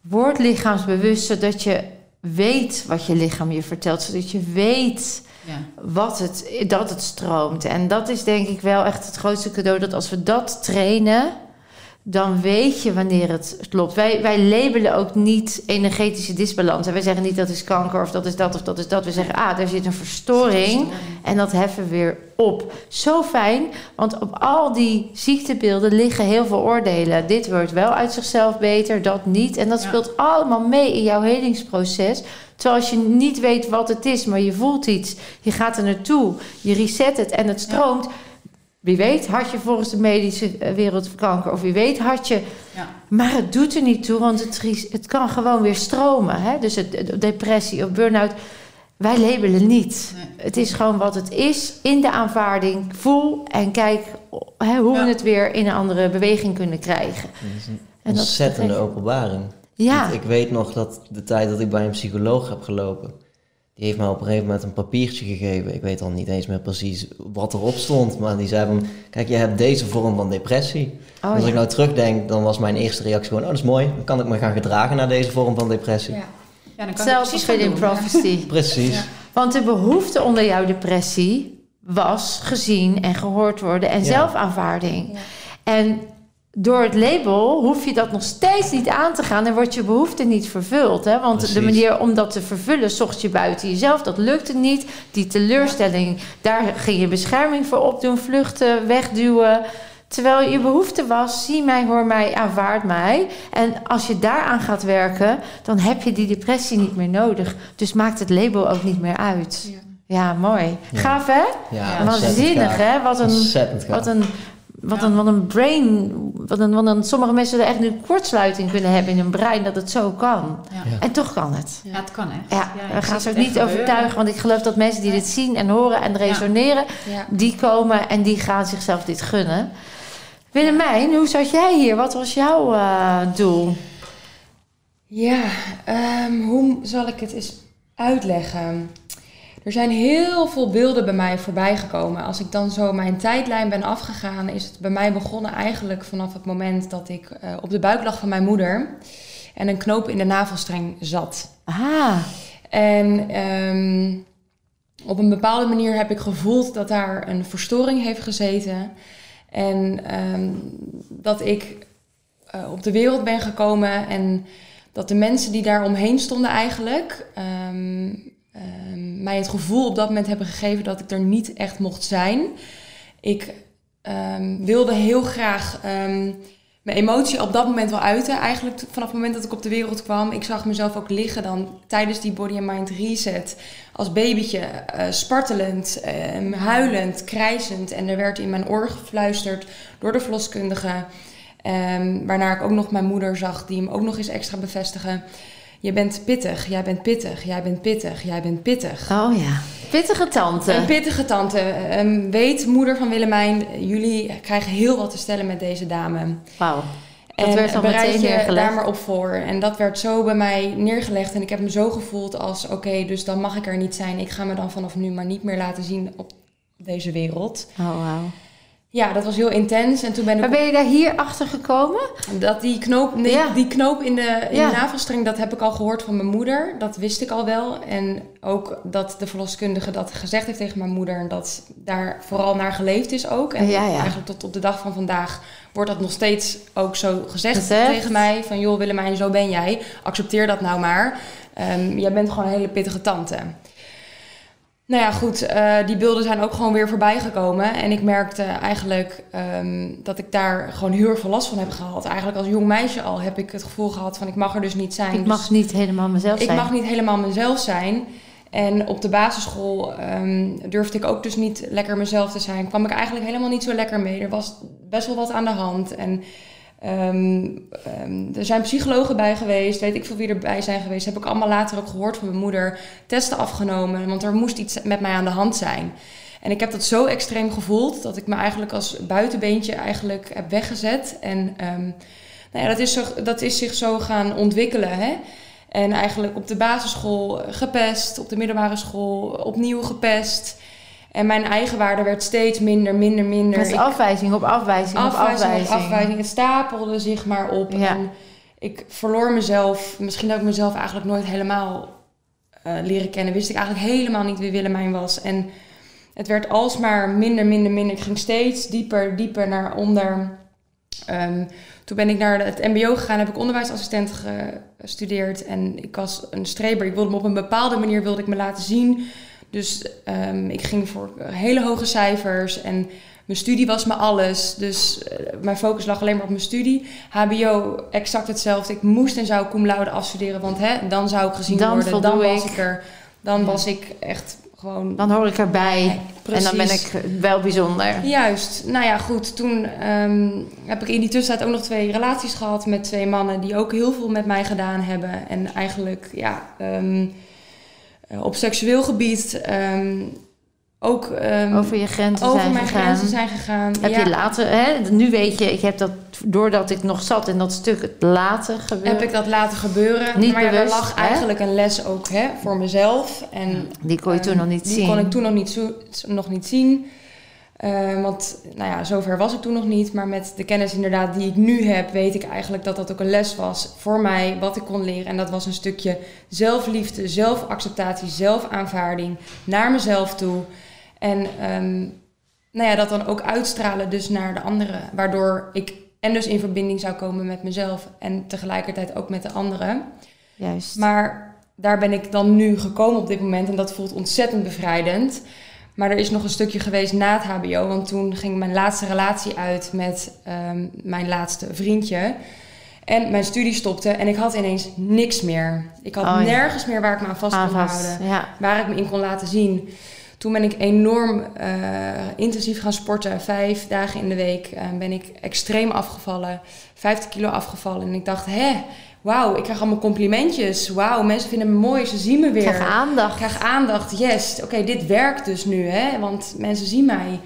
Word lichaamsbewust, zodat je weet wat je lichaam je vertelt. Zodat je weet Ja. wat het, dat het stroomt. En dat is denk ik wel echt het grootste cadeau. Dat als we dat trainen, dan weet je wanneer het klopt. Wij, wij labelen ook niet energetische disbalans. En wij zeggen niet dat is kanker of dat is dat of dat is dat. We zeggen, ah, daar zit een verstoring. En dat heffen we weer op. Zo fijn, want op al die ziektebeelden liggen heel veel oordelen. Dit wordt wel uit zichzelf beter, dat niet. En dat Ja. speelt allemaal mee in jouw helingsproces. Terwijl als je niet weet wat het is, maar je voelt iets, je gaat er naartoe, je reset het en het stroomt. Wie weet had je volgens de medische eh, wereld kanker, of wie weet had je. Ja. Maar het doet er niet toe, want het, het kan gewoon weer stromen. Hè? Dus het, de- depressie of burn-out, wij labelen niet. Nee. Het is gewoon wat het is in de aanvaarding. Voel en kijk hè, hoe Ja. we het weer in een andere beweging kunnen krijgen. Dat is een En ontzettende dat- openbaring. Ja, Want Ik weet nog dat de tijd dat ik bij een psycholoog heb gelopen, die heeft mij op een gegeven moment een papiertje gegeven. Ik weet al niet eens meer precies wat erop stond, maar die zei van, kijk, je hebt deze vorm van depressie. oh, Als ik nou terugdenk, dan was mijn eerste reactie gewoon, oh dat is mooi, dan kan ik me gaan gedragen naar deze vorm van depressie. Ja. Ja, dan kan ik hetzelfde precies in prophecy. Precies. Ja. Want de behoefte onder jouw depressie was gezien en gehoord worden en Ja. zelfaanvaarding. Ja. En door het label hoef je dat nog steeds niet aan te gaan en wordt je behoefte niet vervuld. Hè? Want de manier om dat te vervullen zocht je buiten jezelf. Dat lukte niet. Die teleurstelling, daar ging je bescherming voor opdoen. Vluchten, wegduwen. Terwijl je behoefte was, zie mij, hoor mij, aanvaard mij. En als je daaraan gaat werken, dan heb je die depressie niet meer nodig. Dus maakt het label ook niet meer uit. Ja. Ja, mooi. Ja. Gaaf hè? Ja, Waanzinnig hè? Wat een, wat een, wat Ja. een, wat een brain. Wat een, wat een, sommige mensen zullen echt nu kortsluiting kunnen hebben in hun brein dat het zo kan. Ja. Ja. En toch kan het. Ja, het kan echt. Ja, ik we gaan ze ook niet overtuigen, want ik geloof dat mensen die dit zien en horen en resoneren, Ja. die komen en die gaan zichzelf dit gunnen. Willemijn, hoe zat jij hier? Wat was jouw eh, doel? Ja, ehm, hoe zal ik het eens uitleggen? Er zijn heel veel beelden bij mij voorbij gekomen. Als ik dan zo mijn tijdlijn ben afgegaan, is het bij mij begonnen eigenlijk vanaf het moment dat ik eh, op de buik lag van mijn moeder en een knoop in de navelstreng zat. Ah, En ehm, op een bepaalde manier heb ik gevoeld dat daar een verstoring heeft gezeten. En ehm, dat ik eh, op de wereld ben gekomen en dat de mensen die daar omheen stonden eigenlijk ehm, ehm, mij het gevoel op dat moment hebben gegeven dat ik er niet echt mocht zijn. Ik ehm, wilde heel graag ehm, mijn emotie op dat moment wel uiten. Eigenlijk vanaf het moment dat ik op de wereld kwam. Ik zag mezelf ook liggen dan tijdens die body and mind reset. Als babytje, uh, spartelend, huilend, krijzend. En er werd in mijn oor gefluisterd door de verloskundige. Waarna ik ook nog mijn moeder zag, die hem ook nog eens extra bevestigen. Je bent pittig, jij bent pittig, jij bent pittig, jij bent pittig. Oh ja, pittige tante. Een pittige tante. Um, weet, moeder van Willemijn, jullie krijgen heel wat te stellen met deze dame. Wauw. Dat en werd dan bereid je daar maar op voor. En dat werd zo bij mij neergelegd. En ik heb me zo gevoeld als, oké, dus dan mag ik er niet zijn. Ik ga me dan vanaf nu maar niet meer laten zien op deze wereld. Oh, wauw. Ja, dat was heel intens. En toen ben ik. Maar ben je daar hier achter gekomen? Dat die knoop, nee, die knoop in, de, in de navelstreng, dat heb ik al gehoord van mijn moeder. Dat wist ik al wel. En ook dat de verloskundige dat gezegd heeft tegen mijn moeder. En dat daar vooral naar geleefd is ook. En eigenlijk tot op de dag van vandaag wordt dat nog steeds ook zo gezegd, tegen mij. Van joh Willemijn, zo ben jij. Accepteer dat nou maar. Um, jij bent gewoon een hele pittige tante. Nou ja, goed, uh, die beelden zijn ook gewoon weer voorbij gekomen. En ik merkte eigenlijk um, dat ik daar gewoon heel erg veel last van heb gehad. Eigenlijk als jong meisje al heb ik het gevoel gehad van ik mag er dus niet zijn. Ik mag dus niet helemaal mezelf zijn. Ik mag niet helemaal mezelf zijn. En op de basisschool um, durfde ik ook dus niet lekker mezelf te zijn. Kwam ik eigenlijk helemaal niet zo lekker mee. Er was best wel wat aan de hand. En Um, um, er zijn psychologen bij geweest, weet ik veel wie erbij zijn geweest. Heb ik allemaal later ook gehoord van mijn moeder. Testen afgenomen, want er moest iets met mij aan de hand zijn. En ik heb dat zo extreem gevoeld dat ik me eigenlijk als buitenbeentje eigenlijk heb weggezet. En um, nou ja, dat, is zo, dat is zich zo gaan ontwikkelen. Hè? En eigenlijk op de basisschool gepest, op de middelbare school opnieuw gepest. En mijn eigenwaarde werd steeds minder, minder, minder. Met afwijzing op afwijzing, afwijzing op afwijzing. afwijzing. Het stapelde zich maar op. Ja. En ik verloor mezelf. Misschien dat ik mezelf eigenlijk nooit helemaal uh, leren kennen. Wist ik eigenlijk helemaal niet wie Willemijn was. En het werd alsmaar minder, minder, minder. Ik ging steeds dieper, dieper naar onder. Um, toen ben ik naar het mbo gegaan, heb ik onderwijsassistent gestudeerd. En ik was een streber. Ik wilde me op een bepaalde manier wilde ik me laten zien dus um, ik ging voor hele hoge cijfers en mijn studie was me alles. Dus uh, mijn focus lag alleen maar op mijn studie. HBO, exact hetzelfde. Ik moest en zou cum laude afstuderen, want hè, dan zou ik gezien dan worden. Dan was ik. ik er. Dan ja. was ik echt gewoon... Dan hoor ik erbij. Precies. En dan ben ik wel bijzonder. Juist. Nou ja, goed. Toen um, heb ik in die tussentijd ook nog twee relaties gehad met twee mannen... die ook heel veel met mij gedaan hebben. En eigenlijk, ja... Um, uh, op seksueel gebied um, ook um, over je grenzen over zijn mijn gegaan. grenzen zijn gegaan. Heb ja. je later, hè, nu weet je, ik heb dat doordat ik nog zat in dat stuk het later gebeuren. Heb ik dat laten gebeuren? Niet maar bewust, er lag hè? eigenlijk een les ook hè, voor mezelf. En, die kon je toen um, nog niet die zien. kon ik toen nog niet, zo, nog niet zien. Uh, want nou ja, zover was ik toen nog niet. Maar met de kennis inderdaad die ik nu heb, weet ik eigenlijk dat dat ook een les was voor mij, wat ik kon leren. En dat was een stukje zelfliefde, zelfacceptatie, zelfaanvaarding naar mezelf toe. En um, nou ja, dat dan ook uitstralen dus naar de anderen. Waardoor ik en dus in verbinding zou komen met mezelf en tegelijkertijd ook met de anderen. Juist. Maar daar ben ik dan nu gekomen op dit moment en dat voelt ontzettend bevrijdend. Maar er is nog een stukje geweest na het HBO. Want toen ging mijn laatste relatie uit met um, mijn laatste vriendje. En mijn studie stopte en ik had ineens niks meer. Ik had Oh, ja. nergens meer waar ik me aan vast kon vast, houden. ja. Waar ik me in kon laten zien. Toen ben ik enorm uh, intensief gaan sporten. Vijf dagen in de week uh, ben ik extreem afgevallen. 50 kilo afgevallen. En ik dacht, hè, wauw, ik krijg allemaal complimentjes. Wauw, mensen vinden me mooi, ze zien me weer. Krijg aandacht. Ik krijg aandacht, yes. Oké, dit werkt dus nu, hè. Want mensen zien mij.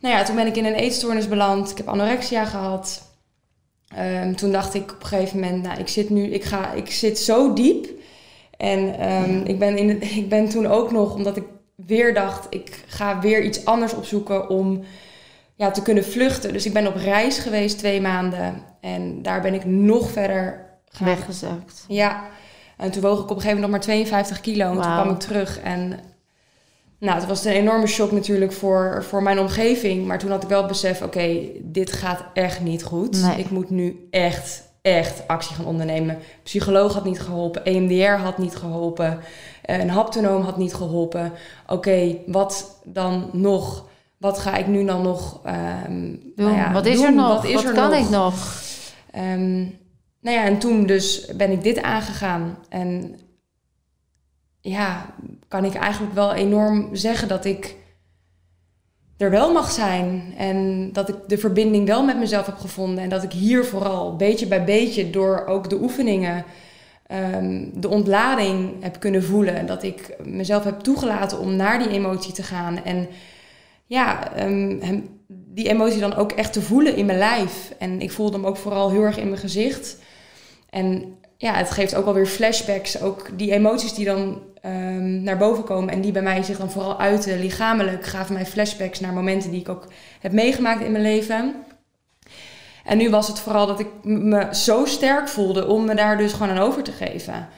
Nou ja, toen ben ik in een eetstoornis beland. Ik heb anorexia gehad. Um, toen dacht ik op een gegeven moment, nou, ik zit nu, ik ga, ik zit zo diep. En um, ik, ben in, ik ben toen ook nog, omdat ik weer dacht, ik ga weer iets anders opzoeken om ja, te kunnen vluchten. Dus ik ben op reis geweest twee maanden. En daar ben ik nog verder gaan. Weggezakt. Ja. En toen woog ik op een gegeven moment nog maar 52 kilo. En toen kwam ik terug. En nou, het was een enorme shock natuurlijk voor, voor mijn omgeving. Maar toen had ik wel het besef, oké, dit gaat echt niet goed. Nee. Ik moet nu echt, echt actie gaan ondernemen. Psycholoog had niet geholpen. EMDR had niet geholpen. Een haptonoom had niet geholpen. Oké, wat dan nog? wat ga ik nu dan nog ehm, Doen. nou ja, wat is doen? er nog? Wat, is Wat er kan nog? ik nog? Ehm, nou ja, en toen dus ben ik dit aangegaan. En ja, kan ik eigenlijk wel enorm zeggen dat ik er wel mag zijn. En dat ik de verbinding wel met mezelf heb gevonden. En dat ik hier vooral beetje bij beetje door ook de oefeningen ehm, de ontlading heb kunnen voelen. En dat ik mezelf heb toegelaten om naar die emotie te gaan. En ja, ehm, hem, die emotie dan ook echt te voelen in mijn lijf. En ik voelde hem ook vooral heel erg in mijn gezicht. En ja, het geeft ook alweer flashbacks. Ook die emoties die dan ehm, naar boven komen en die bij mij zich dan vooral uiten lichamelijk, gaven mij flashbacks naar momenten die ik ook heb meegemaakt in mijn leven. En nu was het vooral dat ik me zo sterk voelde om me daar dus gewoon aan over te geven.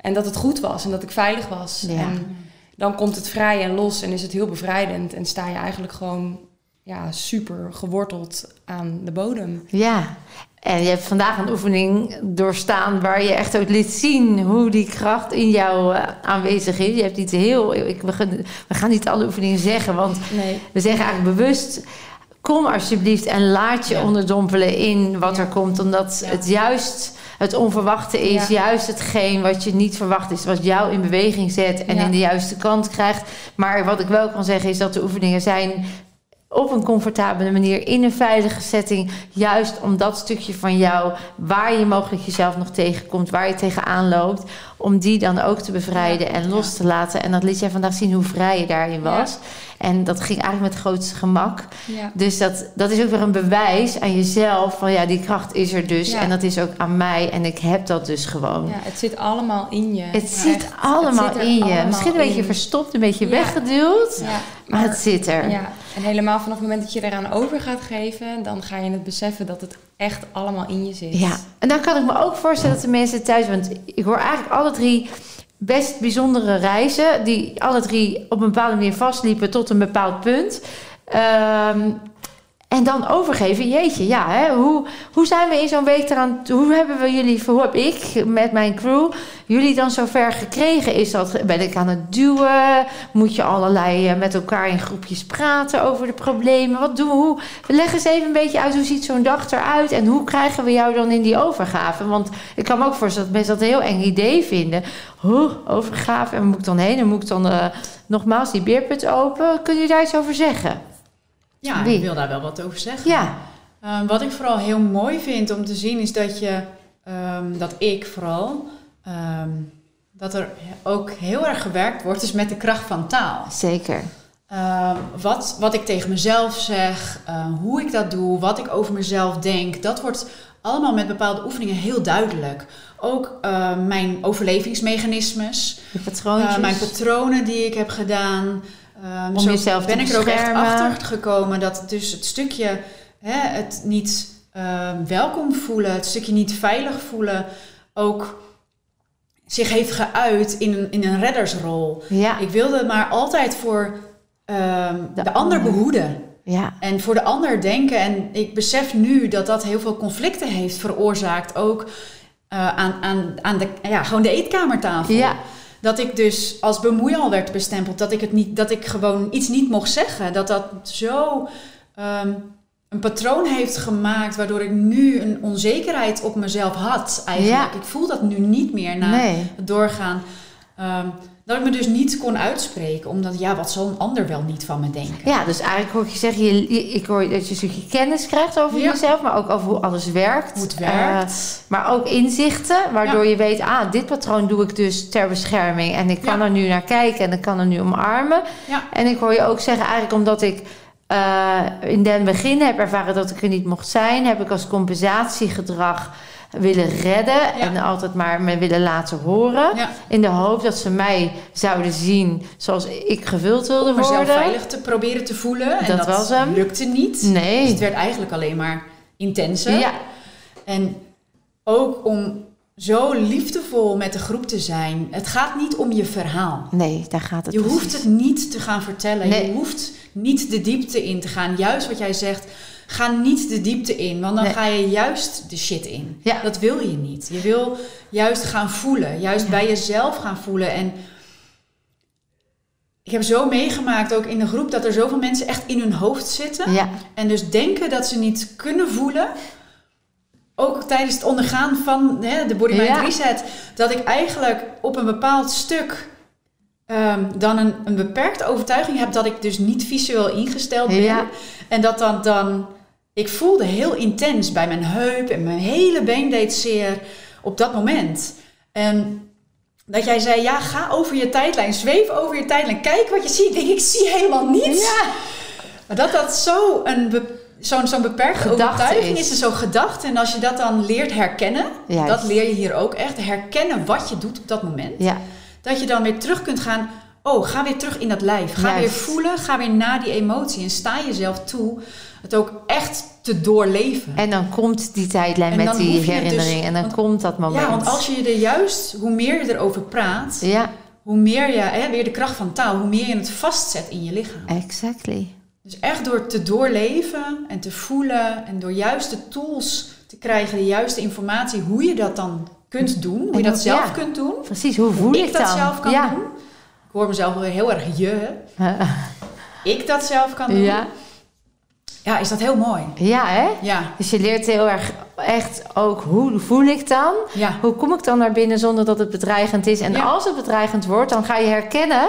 En dat het goed was en dat ik veilig was. Ja. En dan komt het vrij en los en is het heel bevrijdend. En sta je eigenlijk gewoon ja, super geworteld aan de bodem. Ja, en je hebt vandaag een oefening doorstaan waar je echt ook liet zien hoe die kracht in jou eh, aanwezig is. Je hebt iets heel. Ik, we, gaan, we gaan niet alle oefeningen zeggen, want Nee. we zeggen eigenlijk bewust. Kom alsjeblieft en laat je Ja. onderdompelen in wat Ja. er komt. Omdat Ja. het juist het onverwachte is. Juist hetgeen wat je niet verwacht is. Wat jou in beweging zet en in de juiste kant krijgt. Maar wat ik wel kan zeggen is dat de oefeningen zijn op een comfortabele manier in een veilige setting. Juist om dat stukje van jou, waar je mogelijk jezelf nog tegenkomt, waar je tegenaan loopt, om die dan ook te bevrijden en los te laten. En dat liet jij vandaag zien hoe vrij je daarin was. En dat ging eigenlijk met grootste gemak. Ja. Dus dat, dat is ook weer een bewijs aan jezelf van ja, die kracht is er dus. Ja. En dat is ook aan mij en ik heb dat dus gewoon. Ja, het zit allemaal in je. Het zit echt. allemaal Het zit in je. allemaal Misschien een beetje in. verstopt, een beetje weggeduwd. Maar het zit er. Ja, en helemaal vanaf het moment dat je eraan over gaat geven, dan ga je het beseffen dat het echt allemaal in je zit. Ja, en dan kan ik me ook voorstellen dat de mensen thuis... want ik hoor eigenlijk alle drie best bijzondere reizen... die alle drie op een bepaalde manier vastliepen tot een bepaald punt. Ehm, en dan overgeven, jeetje, ja, hè, hoe, hoe zijn we in zo'n week eraan... hoe hebben we jullie, hoe heb ik met mijn crew jullie dan zover gekregen? Is dat, ben ik aan het duwen? Moet je allerlei eh, met elkaar in groepjes praten over de problemen? Wat doen we? Hoe, leg eens even een beetje uit, hoe ziet zo'n dag eruit? En hoe krijgen we jou dan in die overgave? Want ik kan me ook voorstellen dat mensen dat een heel eng idee vinden. Hoe, overgave, en moet ik dan heen? En moet ik dan eh, nogmaals die beerput open? Kun je daar iets over zeggen? Ja, Wie? ik wil daar wel wat over zeggen. Ja, Ehm, wat ik vooral heel mooi vind om te zien is dat je, ehm, dat ik vooral, ehm, dat er ook heel erg gewerkt wordt dus met de kracht van taal. zeker. Wat, wat ik tegen mezelf zeg, eh, hoe ik dat doe, wat ik over mezelf denk, dat wordt allemaal met bepaalde oefeningen heel duidelijk. Ook mijn overlevingsmechanismes, patroontjes. eh, mijn patronen die ik heb gedaan. Ehm, Om jezelf te ben ik er ook echt achter gekomen dat dus het stukje hè, het niet ehm, welkom voelen, het stukje niet veilig voelen, ook zich heeft geuit in een, in een reddersrol. ja, Ik wilde maar altijd voor ehm, de, De ander ander. behoeden. ja, En voor de ander denken. En ik besef nu dat dat heel veel conflicten heeft veroorzaakt. Ook eh, aan, aan, aan de, ja, gewoon de eetkamertafel. Ja. Dat ik dus als bemoeial werd bestempeld. Dat ik, het niet, dat ik gewoon iets niet mocht zeggen. Dat dat zo ehm, een patroon heeft gemaakt. Waardoor ik nu een onzekerheid op mezelf had. Eigenlijk. Ja. Ik voel dat nu niet meer na nee. het doorgaan. Ehm, dat ik me dus niet kon uitspreken. Omdat, ja, wat zal een ander wel niet van me denken? Ja, dus eigenlijk hoor ik je zeggen, je, ik hoor dat je stukje kennis krijgt over Ja. jezelf, maar ook over hoe alles werkt. Hoe het Eh, werkt. maar ook inzichten, waardoor je weet, ah, dit patroon doe ik dus ter bescherming. En ik kan Ja. er nu naar kijken en ik kan er nu omarmen. Ja. En ik hoor je ook zeggen, eigenlijk omdat ik eh, in den begin heb ervaren dat ik er niet mocht zijn, heb ik als compensatiegedrag willen redden en altijd maar me willen laten horen. Ja. In de hoop dat ze mij zouden zien zoals ik gevuld wilde Om mezelf worden. veilig te proberen te voelen. En Dat dat, was hem. lukte niet. Dus Nee. het werd eigenlijk alleen maar intenser. Ja, En ook om zo liefdevol met de groep te zijn. Het gaat niet om je verhaal. nee, daar gaat het Je precies. hoeft het niet te gaan vertellen. Nee. Je hoeft niet de diepte in te gaan. Juist wat jij zegt, ga niet de diepte in. Want dan Nee. ga je juist de shit in. Ja. Dat wil je niet. Je wil juist gaan voelen. Juist Ja. bij jezelf gaan voelen. En ik heb zo meegemaakt ook in de groep dat er zoveel mensen echt in hun hoofd zitten. Ja. En dus denken dat ze niet kunnen voelen. Ook tijdens het ondergaan van hè, de Body Mind. Reset. Dat ik eigenlijk op een bepaald stuk ehm, dan een, een beperkte overtuiging heb dat ik dus niet visueel ingesteld ben. Ja. En dat dan, dan... Ik voelde heel intens bij mijn heup en mijn hele been deed zeer op dat moment. En dat jij zei, ja, ga over je tijdlijn, zweef over je tijdlijn, kijk wat je ziet. Ik denk, ik zie helemaal niets. Ja. Maar dat dat zo een be- zo'n zo'n beperkte Gedachte overtuiging is. is. en zo'n gedachte. En als je dat dan leert herkennen, Juist. dat leer je hier ook echt, herkennen wat je doet op dat moment. Ja. Dat je dan weer terug kunt gaan, oh, ga weer terug in dat lijf. Ga Juist. weer voelen, ga weer naar die emotie. En sta jezelf toe het ook echt te doorleven. En dan komt die tijdlijn En met die het herinnering. dus- en dan want- komt dat moment. Ja, want als je er juist, hoe meer je erover praat, Ja, hoe meer je, hè, weer de kracht van taal, hoe meer je het vastzet in je lichaam. exactly. Dus echt door te doorleven en te voelen en door juist de tools te krijgen, de juiste informatie, hoe je dat dan kunt doen, hoe je dat zelf ja. kunt doen. Precies, hoe voel Hoe ik ik dat dan? zelf kan ja. doen. Ik hoor mezelf wel heel erg je. Ik dat zelf kan doen. Ja. Ja, is dat heel mooi. ja, hè? Ja, Dus je leert heel erg echt ook hoe voel ik dan? ja. Hoe kom ik dan naar binnen zonder dat het bedreigend is? En als het bedreigend wordt, dan ga je herkennen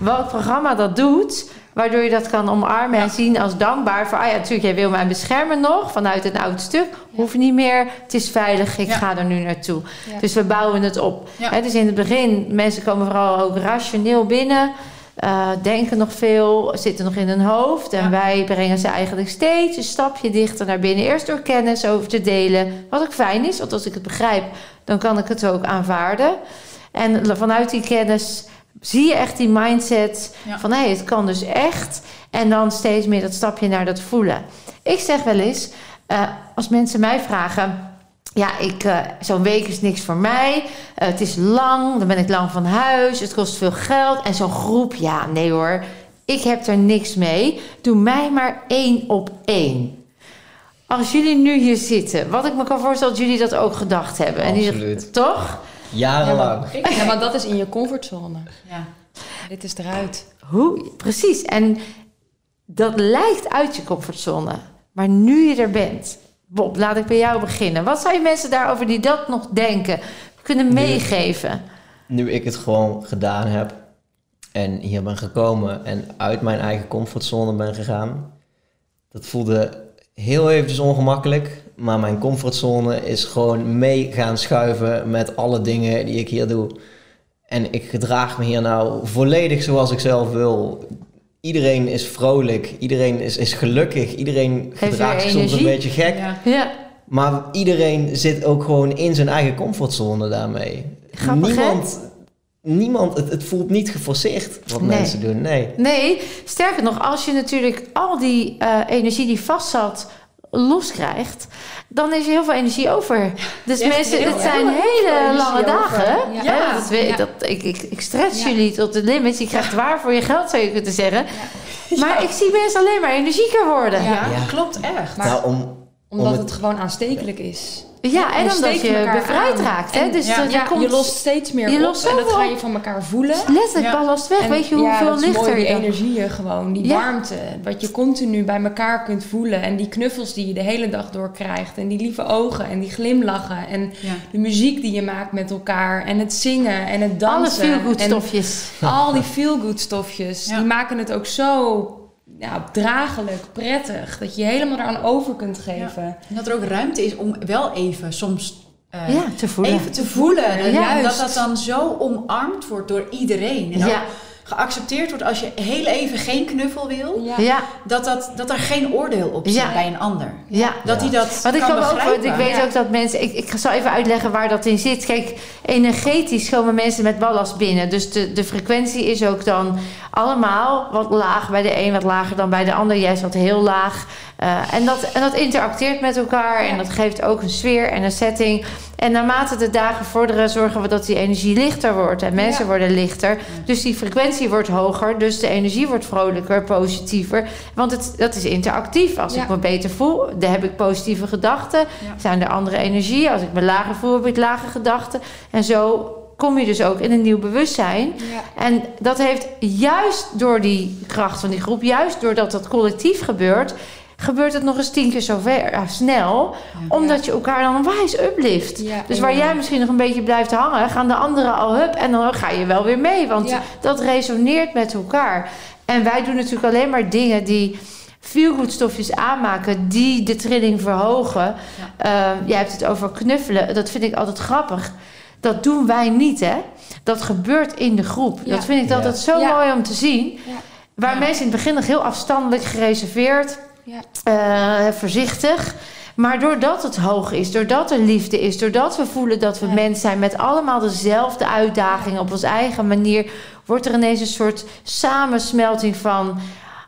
welk programma dat doet. Waardoor je dat kan omarmen en zien als dankbaar. Voor, ah ja, natuurlijk, jij wil mij beschermen nog vanuit een oud stuk. Hoeft niet meer, het is veilig, ik Ja. ga er nu naartoe. Dus we bouwen het op. Hè, dus in het begin, mensen komen vooral ook rationeel binnen. eh, denken nog veel, zitten nog in hun hoofd. En wij brengen ze eigenlijk steeds een stapje dichter naar binnen. Eerst door kennis over te delen. Wat ook fijn is, want als ik het begrijp, dan kan ik het ook aanvaarden. En vanuit die kennis zie je echt die mindset Ja. van hé, hey, het kan dus echt. En dan steeds meer dat stapje naar dat voelen. Ik zeg wel eens, eh, als mensen mij vragen. Ja, ik, eh, zo'n week is niks voor mij. Eh, het is lang, dan ben ik lang van huis. Het kost veel geld. En zo'n groep, ja, nee hoor. Ik heb er niks mee. Doe mij maar één op één. Als jullie nu hier zitten, wat ik me kan voorstellen dat jullie dat ook gedacht hebben. En die- Absoluut. toch? Jarenlang. Ja, maar dat is in je comfortzone. ja. Dit is eruit. Hoe? Precies. En dat lijkt uit je comfortzone. Maar nu je er bent. Bob, laat ik bij jou beginnen. Wat zou je mensen daarover die dat nog denken kunnen meegeven? Nu ik het gewoon gedaan heb en hier ben gekomen en uit mijn eigen comfortzone ben gegaan, dat voelde heel eventjes ongemakkelijk, maar mijn comfortzone is gewoon mee gaan schuiven met alle dingen die ik hier doe. En ik gedraag me hier nou volledig zoals ik zelf wil. Iedereen is vrolijk, iedereen is, is gelukkig, iedereen weer gedraagt zich soms een beetje gek. ja. Ja, Maar iedereen zit ook gewoon in zijn eigen comfortzone daarmee. Grappig, hè? niemand, niemand het, het voelt niet geforceerd wat Nee. mensen doen. Nee. nee. Sterker nog, als je natuurlijk al die eh, energie die vast zat loskrijgt, dan is er heel veel energie over. Dus mensen, heel het zijn hele lange dagen. Ja. hè? dat weet, dat, ik, ik, ik stretch Ja. jullie tot de limits. Je krijgt waar voor je geld, zou je kunnen zeggen. Maar ik zie mensen alleen maar energieker worden. Ja, Ja. klopt echt. Maar- nou, om, Omdat Om het- het gewoon aanstekelijk is. Ja, en steken je bevrijd aan. raakt. Hè? Dus ja, komt, je lost steeds meer je op en dat ga je van elkaar voelen. letterlijk ballast weg. En Weet je hoeveel lichter mooi, die je dan... energieën gewoon, die warmte, wat je continu bij elkaar kunt voelen en die knuffels die je de hele dag door krijgt en die lieve ogen en die glimlachen en de muziek die je maakt met elkaar en het zingen en het Alle dansen feel-good en stofjes. al die feel-good stofjes, die maken het ook zo ja, draaglijk, prettig, dat je je helemaal eraan over kunt geven. En dat er ook ruimte is om wel even soms eh, Ja, te voelen. even te voelen. En Ja. dat dat dan zo omarmd wordt door iedereen. En Ja. Geaccepteerd wordt als je heel even geen knuffel wil. Ja. Ja, Dat, dat, dat er geen oordeel op zit Ja. bij een ander. ja. Dat hij dat Want ik, kan ook, begrijpen. want ik weet Ja. ook dat mensen... Ik, ik zal even uitleggen waar dat in zit. Kijk, energetisch komen mensen met ballast binnen. Dus de, de frequentie is ook dan allemaal wat laag bij de een, wat lager dan bij de ander. Juist wat heel laag. Eh, en, dat, en dat interacteert met elkaar. En dat geeft ook een sfeer en een setting. En naarmate de dagen vorderen, zorgen we dat die energie lichter wordt. En mensen Ja. worden lichter. Dus die frequentie wordt hoger. Dus de energie wordt vrolijker, positiever. Want het, dat is interactief. Als Ja. ik me beter voel, dan heb ik positieve gedachten. Ja. Zijn er andere energieën? Als ik me lager voel, heb ik lage gedachten. En zo kom je dus ook in een nieuw bewustzijn. Ja. En dat heeft juist door die kracht van die groep, juist doordat dat collectief gebeurt, gebeurt het nog eens tien keer zo ver, snel. Omdat je elkaar dan wijs uplift. Ja, Dus waar jij misschien nog een beetje blijft hangen, gaan de anderen al hup en dan ga je wel weer mee. Want Ja. dat resoneert met elkaar. En wij doen natuurlijk alleen maar dingen die feelgood stofjes aanmaken, die de trilling verhogen. Eh, jij hebt het over knuffelen, dat vind ik altijd grappig. Dat doen wij niet, hè? Dat gebeurt in de groep. Ja. Dat vind ik Ja. altijd zo Ja. mooi om te zien. Ja. Waar Ja. mensen in het begin nog heel afstandelijk, gereserveerd, Ja. eh, voorzichtig. Maar doordat het hoog is, doordat er liefde is, doordat we voelen dat we Ja. mens zijn met allemaal dezelfde uitdagingen op onze eigen manier, wordt er ineens een soort samensmelting van.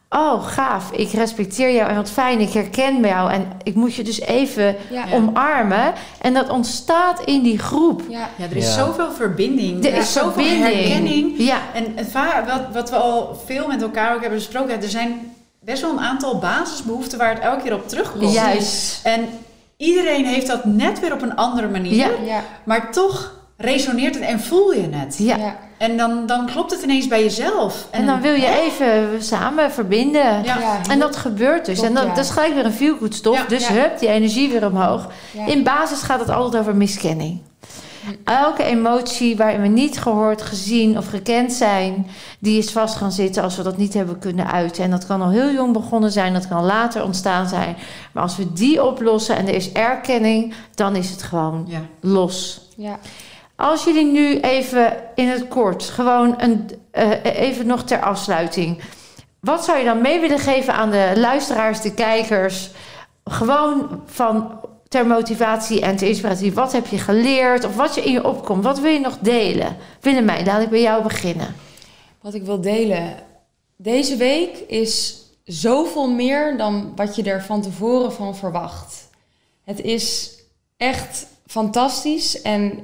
Oh, gaaf. Ik respecteer jou en wat fijn. Ik herken jou. En ik moet je dus even Ja. Omarmen. En dat ontstaat in die groep. Ja. Ja, er is Ja. zoveel verbinding. Er is zoveel verbinding. herkenning. Ja, En het wat, wat we al veel met elkaar ook hebben besproken, er zijn best wel een aantal basisbehoeften waar het elke keer op terugkomt. juist. En iedereen heeft dat net weer op een andere manier. Ja. Ja. Maar toch resoneert het en voel je het. Ja. Ja. En dan, dan klopt het ineens bij jezelf. En dan wil je even samen verbinden. Ja. Ja, En dat gebeurt dus. Klopt, en dat, ja. dat is gelijk weer een feelgood stof. Ja, dus ja. hup, die energie weer omhoog. Ja. In basis gaat het altijd over miskenning. Elke emotie waarin we niet gehoord, gezien of gekend zijn, die is vast gaan zitten als we dat niet hebben kunnen uiten. En dat kan al heel jong begonnen zijn, dat kan later ontstaan zijn. Maar als we die oplossen en er is erkenning, dan is het gewoon Ja. los. Ja. Als jullie nu even in het kort, gewoon een, eh, even nog ter afsluiting. Wat zou je dan mee willen geven aan de luisteraars, de kijkers? Gewoon van ter motivatie en ter inspiratie. Wat heb je geleerd of wat je in je opkomt? Wat wil je nog delen? Willemijn, laat ik bij jou beginnen. Wat ik wil delen. Deze week is zoveel meer dan wat je er van tevoren van verwacht. Het is echt fantastisch en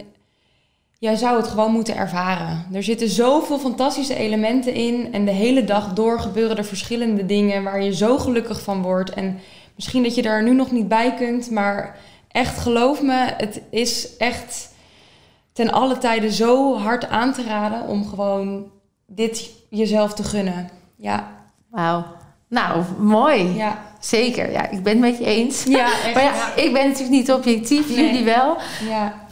jij zou het gewoon moeten ervaren. Er zitten zoveel fantastische elementen in en de hele dag door gebeuren er verschillende dingen waar je zo gelukkig van wordt. En misschien dat je daar nu nog niet bij kunt, maar echt geloof me, het is echt ten alle tijden zo hard aan te raden om gewoon dit jezelf te gunnen. Ja, Wauw. Nou, mooi. ja, Zeker. Ja, ik ben het met je eens. ja, echt. Maar ja, ik ben natuurlijk niet objectief, Nee. jullie wel. ja,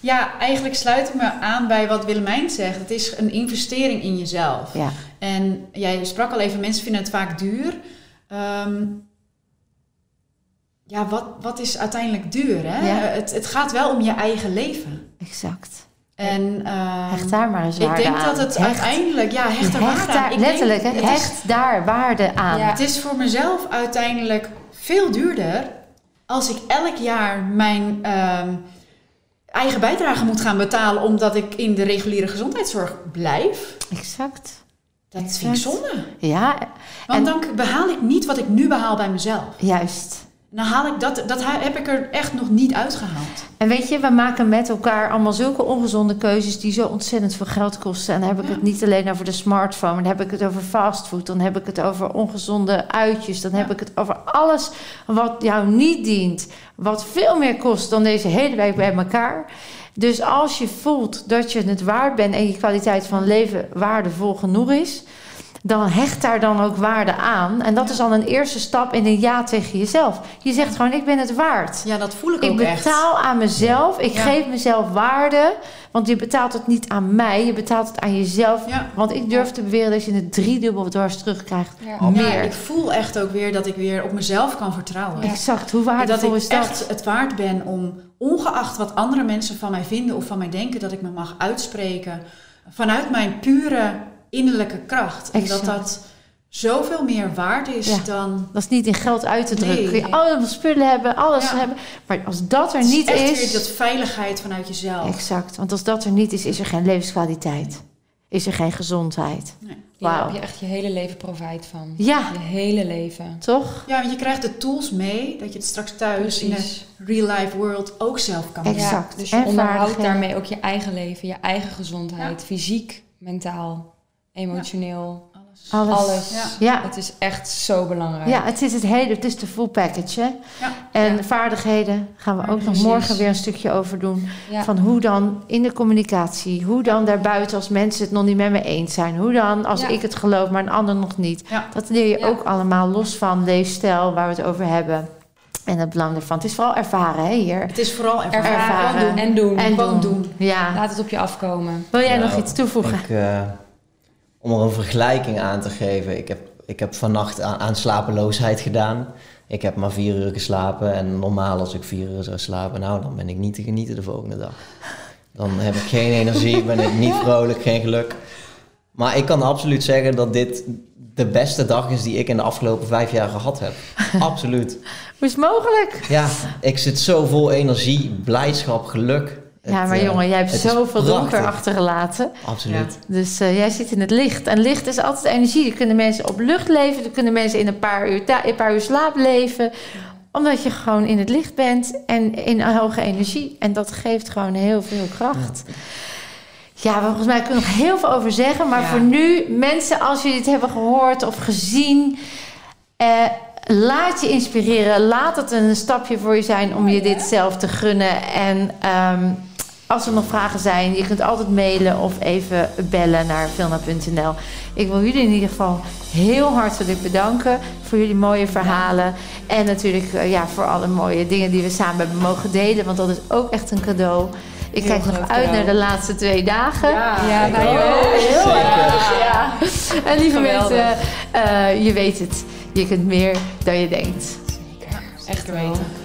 ja, eigenlijk sluit ik me aan bij wat Willemijn zegt. Het is een investering in jezelf. Ja. En jij sprak al even, mensen vinden het vaak duur. Ehm, ja, wat, wat is uiteindelijk duur? Hè? Ja. Het, het gaat wel om je eigen leven. Exact. En ehm, Hecht daar maar eens ik waarde denk aan. dat het Hecht. uiteindelijk, ja, hecht er Hecht waarde daar, aan. Ik denk, letterlijk, is- hecht daar waarde aan. Ja. Het is voor mezelf uiteindelijk veel duurder als ik elk jaar mijn ehm, eigen bijdrage moet gaan betalen omdat ik in de reguliere gezondheidszorg blijf. Exact. Dat Exact. vind ik zonde. Ja, Want En- dan behaal ik niet wat ik nu behaal bij mezelf. juist. Dan haal ik dat, dat heb ik er echt nog niet uitgehaald. En weet je, we maken met elkaar allemaal zulke ongezonde keuzes die zo ontzettend veel geld kosten. En dan heb ik Ja. het niet alleen over de smartphone, dan heb ik het over fastfood, dan heb ik het over ongezonde uitjes, dan heb ik het over alles wat jou niet dient, wat veel meer kost dan deze hele week bij elkaar. Dus als je voelt dat je het waard bent en je kwaliteit van leven waardevol genoeg is, dan hecht daar dan ook waarde aan. En dat is al een eerste stap in een ja tegen jezelf. Je zegt gewoon, ik ben het waard. Ja, dat voel ik, Ik ook echt. betaal aan mezelf. Ik Ja. geef mezelf waarde. Want je betaalt het niet aan mij. Je betaalt het aan jezelf. Ja. Want ik durf te beweren dat je het driedubbel dwars terugkrijgt. ja. Meer. Ja, ik voel echt ook weer dat ik weer op mezelf kan vertrouwen. Exact. Hoe dat waardevol ik is dat? echt het waard ben om, ongeacht wat andere mensen van mij vinden of van mij denken, dat ik me mag uitspreken vanuit mijn pure innerlijke kracht. En dat Exact. dat zoveel meer waard is Ja. dan. Dat is niet in geld uit te drukken. Nee. Kun je allemaal spullen hebben, alles Ja. hebben. Maar als dat er Het niet echt is... weer dat veiligheid vanuit jezelf. Exact. Want als dat er niet is, is er geen levenskwaliteit. Is er geen gezondheid. Nee. Daar heb je echt je hele leven profijt van. Ja, Je hele leven. toch? Ja, want je krijgt de tools mee dat je het straks thuis in de real life world ook zelf kan doen. Exact. Ja, dus je En onderhoudt daarmee ook je eigen leven, je eigen gezondheid. Fysiek, mentaal, emotioneel. Alles. Alles. Alles. Ja. Ja. Het is echt zo belangrijk. Ja, het is het hele, het is de full package. Hè? Ja. En Ja. vaardigheden gaan we ook nog morgen weer een stukje over doen. Ja. Van hoe dan in de communicatie, hoe dan daarbuiten als mensen het nog niet met me eens zijn. Hoe dan als Ja. ik het geloof, maar een ander nog niet. Ja. Dat leer je Ja. ook allemaal los van leefstijl, waar we het over hebben. En het belang ervan. Het is vooral ervaren hè, hier. Het is vooral ervaren. Ervaren. Gewoon doen. En doen. En Gewoon doen. doen. Ja. Laat het op je afkomen. Wil jij nog iets toevoegen? Ik, eh, om er een vergelijking aan te geven. Ik heb, ik heb vannacht aan, aan slapeloosheid gedaan. Ik heb maar vier uur geslapen. En normaal als ik vier uur zou slapen, nou dan ben ik niet te genieten de volgende dag. Dan heb ik geen energie, ben ik niet vrolijk, geen geluk. Maar ik kan absoluut zeggen dat dit de beste dag is die ik in de afgelopen vijf jaar gehad heb. Absoluut. Hoe is het mogelijk? Ja, ik zit zo vol energie, blijdschap, geluk. Ja, maar eh, jongen, jij hebt zoveel donker achtergelaten. Absoluut. Dus eh, jij zit in het licht. En licht is altijd energie. Er kunnen mensen op lucht leven. Er kunnen mensen in een paar uur, ta- een paar uur slaap leven. Omdat je gewoon in het licht bent en in hoge energie. En dat geeft gewoon heel veel kracht. Ja, volgens mij kunnen we nog heel veel over zeggen. Maar Ja. voor nu, mensen, als jullie dit hebben gehoord of gezien... eh, laat je inspireren. Laat het een stapje voor je zijn om je dit zelf te gunnen. En ehm, als er nog vragen zijn, je kunt altijd mailen of even bellen naar filma.nl. Ik wil jullie in ieder geval heel hartelijk bedanken voor jullie mooie verhalen. En natuurlijk eh, ja, voor alle mooie dingen die we samen hebben mogen delen. Want dat is ook echt een cadeau. Ik Heel kijk nog uit cadeau. naar de laatste twee dagen. Ja, wij ook. ook. Heel Zeker. erg, ja. En lieve Geweldig. mensen, eh, je weet het. Je kunt meer dan je denkt. Echt weten. weten.